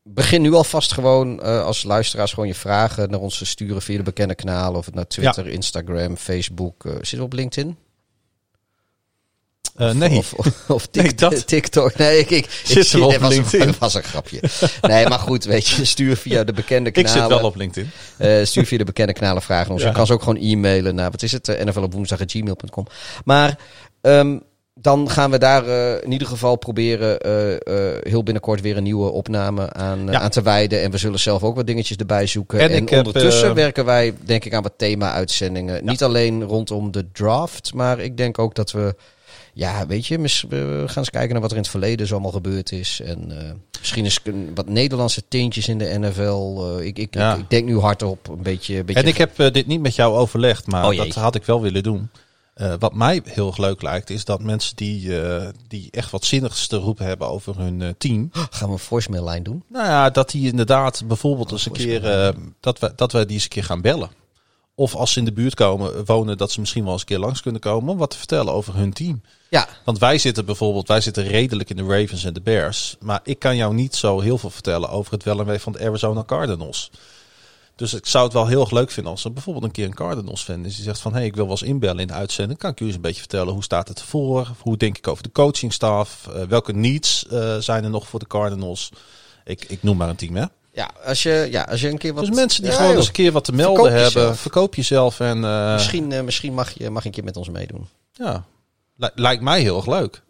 begin nu alvast gewoon eh, als luisteraars gewoon je vragen naar ons te sturen via de bekende kanalen. Of het nou Twitter, Instagram, Facebook. eh zit op LinkedIn? Eh, nee. Of, of, of Nee, Tik- dat- TikTok. Nee, ik, ik, ik Zit er op dat was een- LinkedIn? Dat was een grapje. Nee, maar goed, weet je, stuur via de bekende ik kanalen. zit wel op LinkedIn. Stuur via de bekende kanalen vragen ons. Ja. Je kan ze ook gewoon e-mailen naar, wat is het, uh, NFL op woensdag gmail.com. Maar ehm, dan gaan we daar eh, in ieder geval proberen eh, eh, heel binnenkort weer een nieuwe opname aan, Ja. aan te wijden. En we zullen zelf ook wat dingetjes erbij zoeken. En En, ik heb, ondertussen werken wij denk ik aan wat thema-uitzendingen. Niet alleen rondom de draft, maar ik denk ook dat we... Ja, weet je, we gaan eens kijken naar wat er in het verleden zo allemaal gebeurd is. En misschien eens een- wat Nederlandse tintjes in de NFL. Ik, ik, Ja. ik, ik denk nu hardop een beetje... Een beetje En ik heb dit niet met jou overlegd, maar Oh, dat had ik wel willen doen. Eh, wat mij heel erg leuk lijkt, is dat mensen die, eh, die echt wat zinnigs te roepen hebben over hun eh, team. Gaan we een voicemail-lijn doen? Nou ja, dat die inderdaad bijvoorbeeld eens een keer, dat, we, dat we die eens een keer gaan bellen. Of als ze in de buurt komen, wonen, dat ze misschien wel eens een keer langs kunnen komen om wat te vertellen over hun team. Ja, Want wij zitten bijvoorbeeld, wij zitten redelijk in de Ravens en de Bears. Maar ik kan jou niet zo heel veel vertellen over het wel en wee van de Arizona Cardinals. Dus ik zou het wel heel erg leuk vinden als er bijvoorbeeld een keer een Cardinals fan is. Die zegt van, hé, hey, ik wil wel eens inbellen in de uitzending. Kan ik u eens een beetje vertellen, hoe staat het ervoor? Hoe denk ik over de coachingstaf? Eh, welke needs eh, zijn er nog voor de Cardinals? Ik, ik noem maar een team, hè? ja, als je, ja, als je een keer wat... dus mensen die Ja, gewoon joh. eens een keer wat te melden Verkoop hebben. jezelf. Verkoop jezelf en eh, Misschien, misschien mag, je, mag je een keer met ons meedoen. ja, li- lijkt mij heel erg leuk.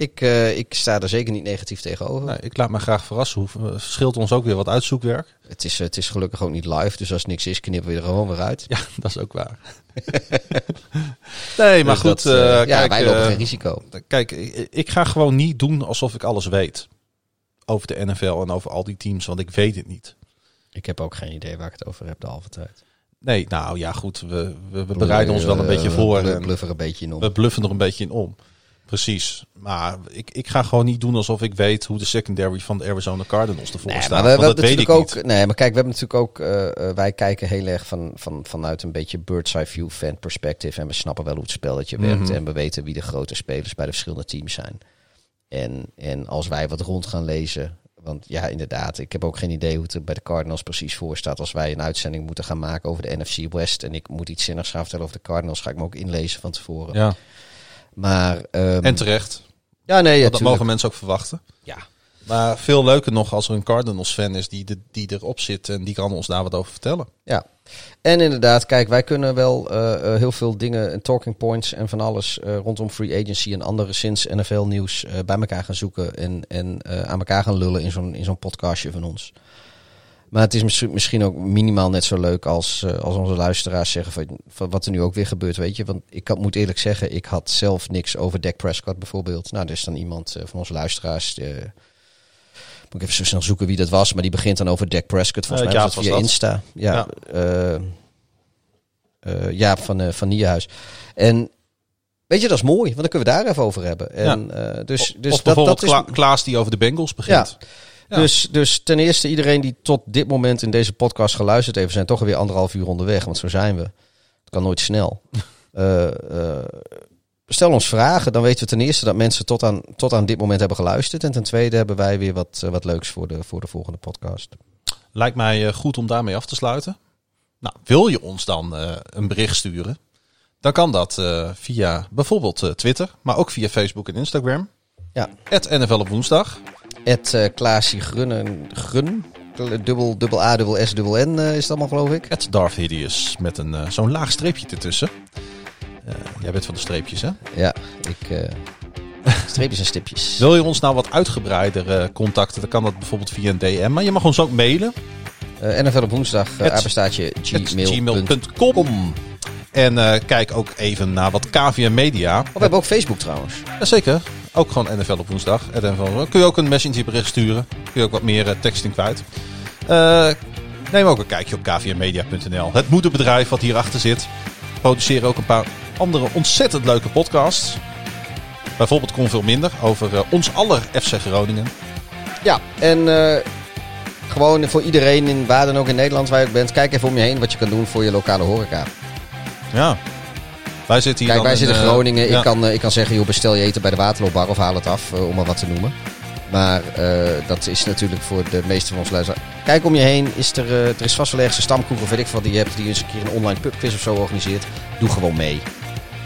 Ik, eh, ik sta er zeker niet negatief tegenover. Ik laat me graag verrassen. Hoe, eh, scheelt ons ook weer wat uitzoekwerk. Het, is, het is gelukkig ook niet live, dus als niks is, knippen we er gewoon weer uit. Ja, dat is ook waar. nee, maar Dus goed. dat, eh, eh, ja, wij lopen eh, geen risico. kijk, ik, ik ga gewoon niet doen alsof ik alles weet. Over de NFL en over al die teams, want ik weet het niet. Ik heb ook geen idee waar ik het over heb de halve tijd. Nee, nou ja, goed. We, we, we bereiden ons wel een beetje voor. We en bluffen er een beetje in om. we bluffen er een beetje in om. Precies. Maar ik, ik ga gewoon niet doen alsof ik weet hoe de secondary van de Arizona Cardinals ervoor Nee, staat. maar we, hebben dat weet ik natuurlijk ook. niet. Nee, maar kijk, we hebben natuurlijk ook. eh, eh, wij kijken heel erg van, van, vanuit een beetje bird's eye view fan perspective. En we snappen wel hoe het spelletje werkt. Mhm. En we weten wie de grote spelers bij de verschillende teams zijn. En, en als wij wat rond gaan lezen. Want ja, inderdaad, ik heb ook geen idee hoe het er bij de Cardinals precies voor staat. Als wij een uitzending moeten gaan maken over de NFC West. En ik moet iets zinnigs gaan vertellen over de Cardinals. Ga ik me ook inlezen van tevoren. Ja. Maar. ehm, En terecht. ja, nee, ja, dat tuurlijk. mogen mensen ook verwachten. Ja. Maar veel leuker nog als er een Cardinals fan is die, de, die erop zit en die kan ons daar wat over vertellen. Ja, en inderdaad, kijk, wij kunnen wel eh, eh, heel veel dingen en talking points en van alles eh, rondom free agency en andere sinds NFL nieuws bij elkaar gaan zoeken en, en aan elkaar gaan lullen in zo'n in zo'n podcastje van ons. Maar het is misschien, ook minimaal net zo leuk als, eh, als onze luisteraars zeggen van, van wat er nu ook weer gebeurt, weet je. Want ik moet eerlijk zeggen, ik had zelf niks over Dak Prescott bijvoorbeeld. Nou, er is dan iemand eh, van onze luisteraars, eh, moet ik even zo snel zoeken wie dat was, maar die begint dan over Dak Prescott. Volgens mij Jaap was dat via dat. Insta. Ja, Jaap van, van Niehuis. En weet je, dat is mooi, want dan kunnen we daar even over hebben. En, eh, dus dus of dat, bijvoorbeeld dat is, Kla- Klaas die over de Bengals begint. Ja. Dus, dus ten eerste, iedereen die tot dit moment in deze podcast geluisterd heeft, zijn toch alweer anderhalf uur onderweg, want zo zijn we. Het kan nooit snel. Eh, eh, stel ons vragen, dan weten we ten eerste dat mensen tot aan, tot aan dit moment hebben geluisterd. En ten tweede hebben wij weer wat, eh, wat leuks voor de, voor de volgende podcast. Lijkt mij goed om daarmee af te sluiten. Nou, wil je ons dan een bericht sturen? Dan kan dat via bijvoorbeeld Twitter, maar ook via Facebook en Instagram. Ja. Het NFL op woensdag. Het uh, Klaasie Grunnen, Grun, dubbel, dubbel A, dubbel S, dubbel N eh, is het allemaal geloof ik. Het Darth Hideous met een eh, zo'n laag streepje ertussen. Jij bent van de streepjes, hè? Ja, ik... streepjes en stipjes. Wil je ons nou wat uitgebreider contacten, dan kan dat bijvoorbeeld via een DM. Maar je mag ons ook mailen. NFL op woensdag, uh, gmail.com. En eh, kijk ook even naar wat KVM Media. Oh, we hebben ook Facebook trouwens. Jazeker. Ook gewoon NFL op woensdag. NFL. Kun je ook een messengerbericht sturen. Kun je ook wat meer eh, tekst in kwijt. Eh, neem ook een kijkje op kvmmedia.nl. Het moederbedrijf wat hierachter zit. Produceren ook een paar andere ontzettend leuke podcasts. Bijvoorbeeld Kon Veel Minder over eh, ons aller FC Groningen. Ja, en eh, gewoon voor iedereen in waar dan ook in Nederland waar je ook bent, kijk even om je heen wat je kan doen voor je lokale horeca. Ja. Wij zitten hier Kijk, dan wij in, zitten in eh, Groningen. ja. Ik, kan, eh, ik kan zeggen, joh, bestel je eten bij de Waterloobar of haal het af, eh, om maar wat te noemen. Maar dat is natuurlijk voor de meeste van ons luisteraars. Kijk om je heen. Is er, er is vast wel ergens een stamkroeg of weet ik wat die je hebt. Die eens een keer een online pubquiz of zo organiseert. Doe gewoon mee.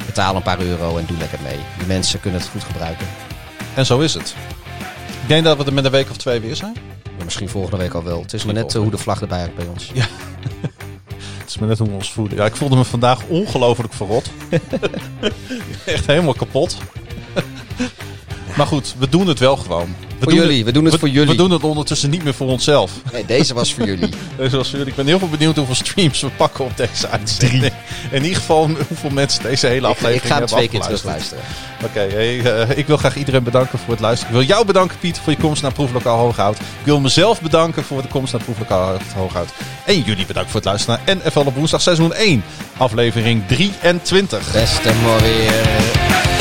Betaal een paar euro en doe lekker mee. Die mensen kunnen het goed gebruiken. En zo is het. Ik denk dat we er met een week of twee weer zijn. Maar misschien volgende week al wel. Het is maar net hoe de vlag erbij hangt bij ons. Het is hoe we ons. Ja, ik voelde me vandaag ongelooflijk verrot. Echt helemaal kapot. Maar goed, we doen het wel gewoon. We Voor doen jullie, we doen het we, voor jullie. We doen het ondertussen niet meer voor onszelf. Nee, deze was voor jullie. Dus als jullie, ik ben heel veel benieuwd hoeveel streams we pakken op deze uitzending. In ieder geval hoeveel mensen deze hele aflevering ik ga hem hebben twee keer afgeluisterd. terugluisteren. Oké, hey, eh, ik wil graag iedereen bedanken voor het luisteren. Ik wil jou bedanken, Piet, voor je komst naar Proeflokaal Hooghout. Ik wil mezelf bedanken voor de komst naar Proeflokaal Hooghout. En jullie bedankt voor het luisteren naar NFL op woensdag seizoen 1, aflevering 23. Beste weer.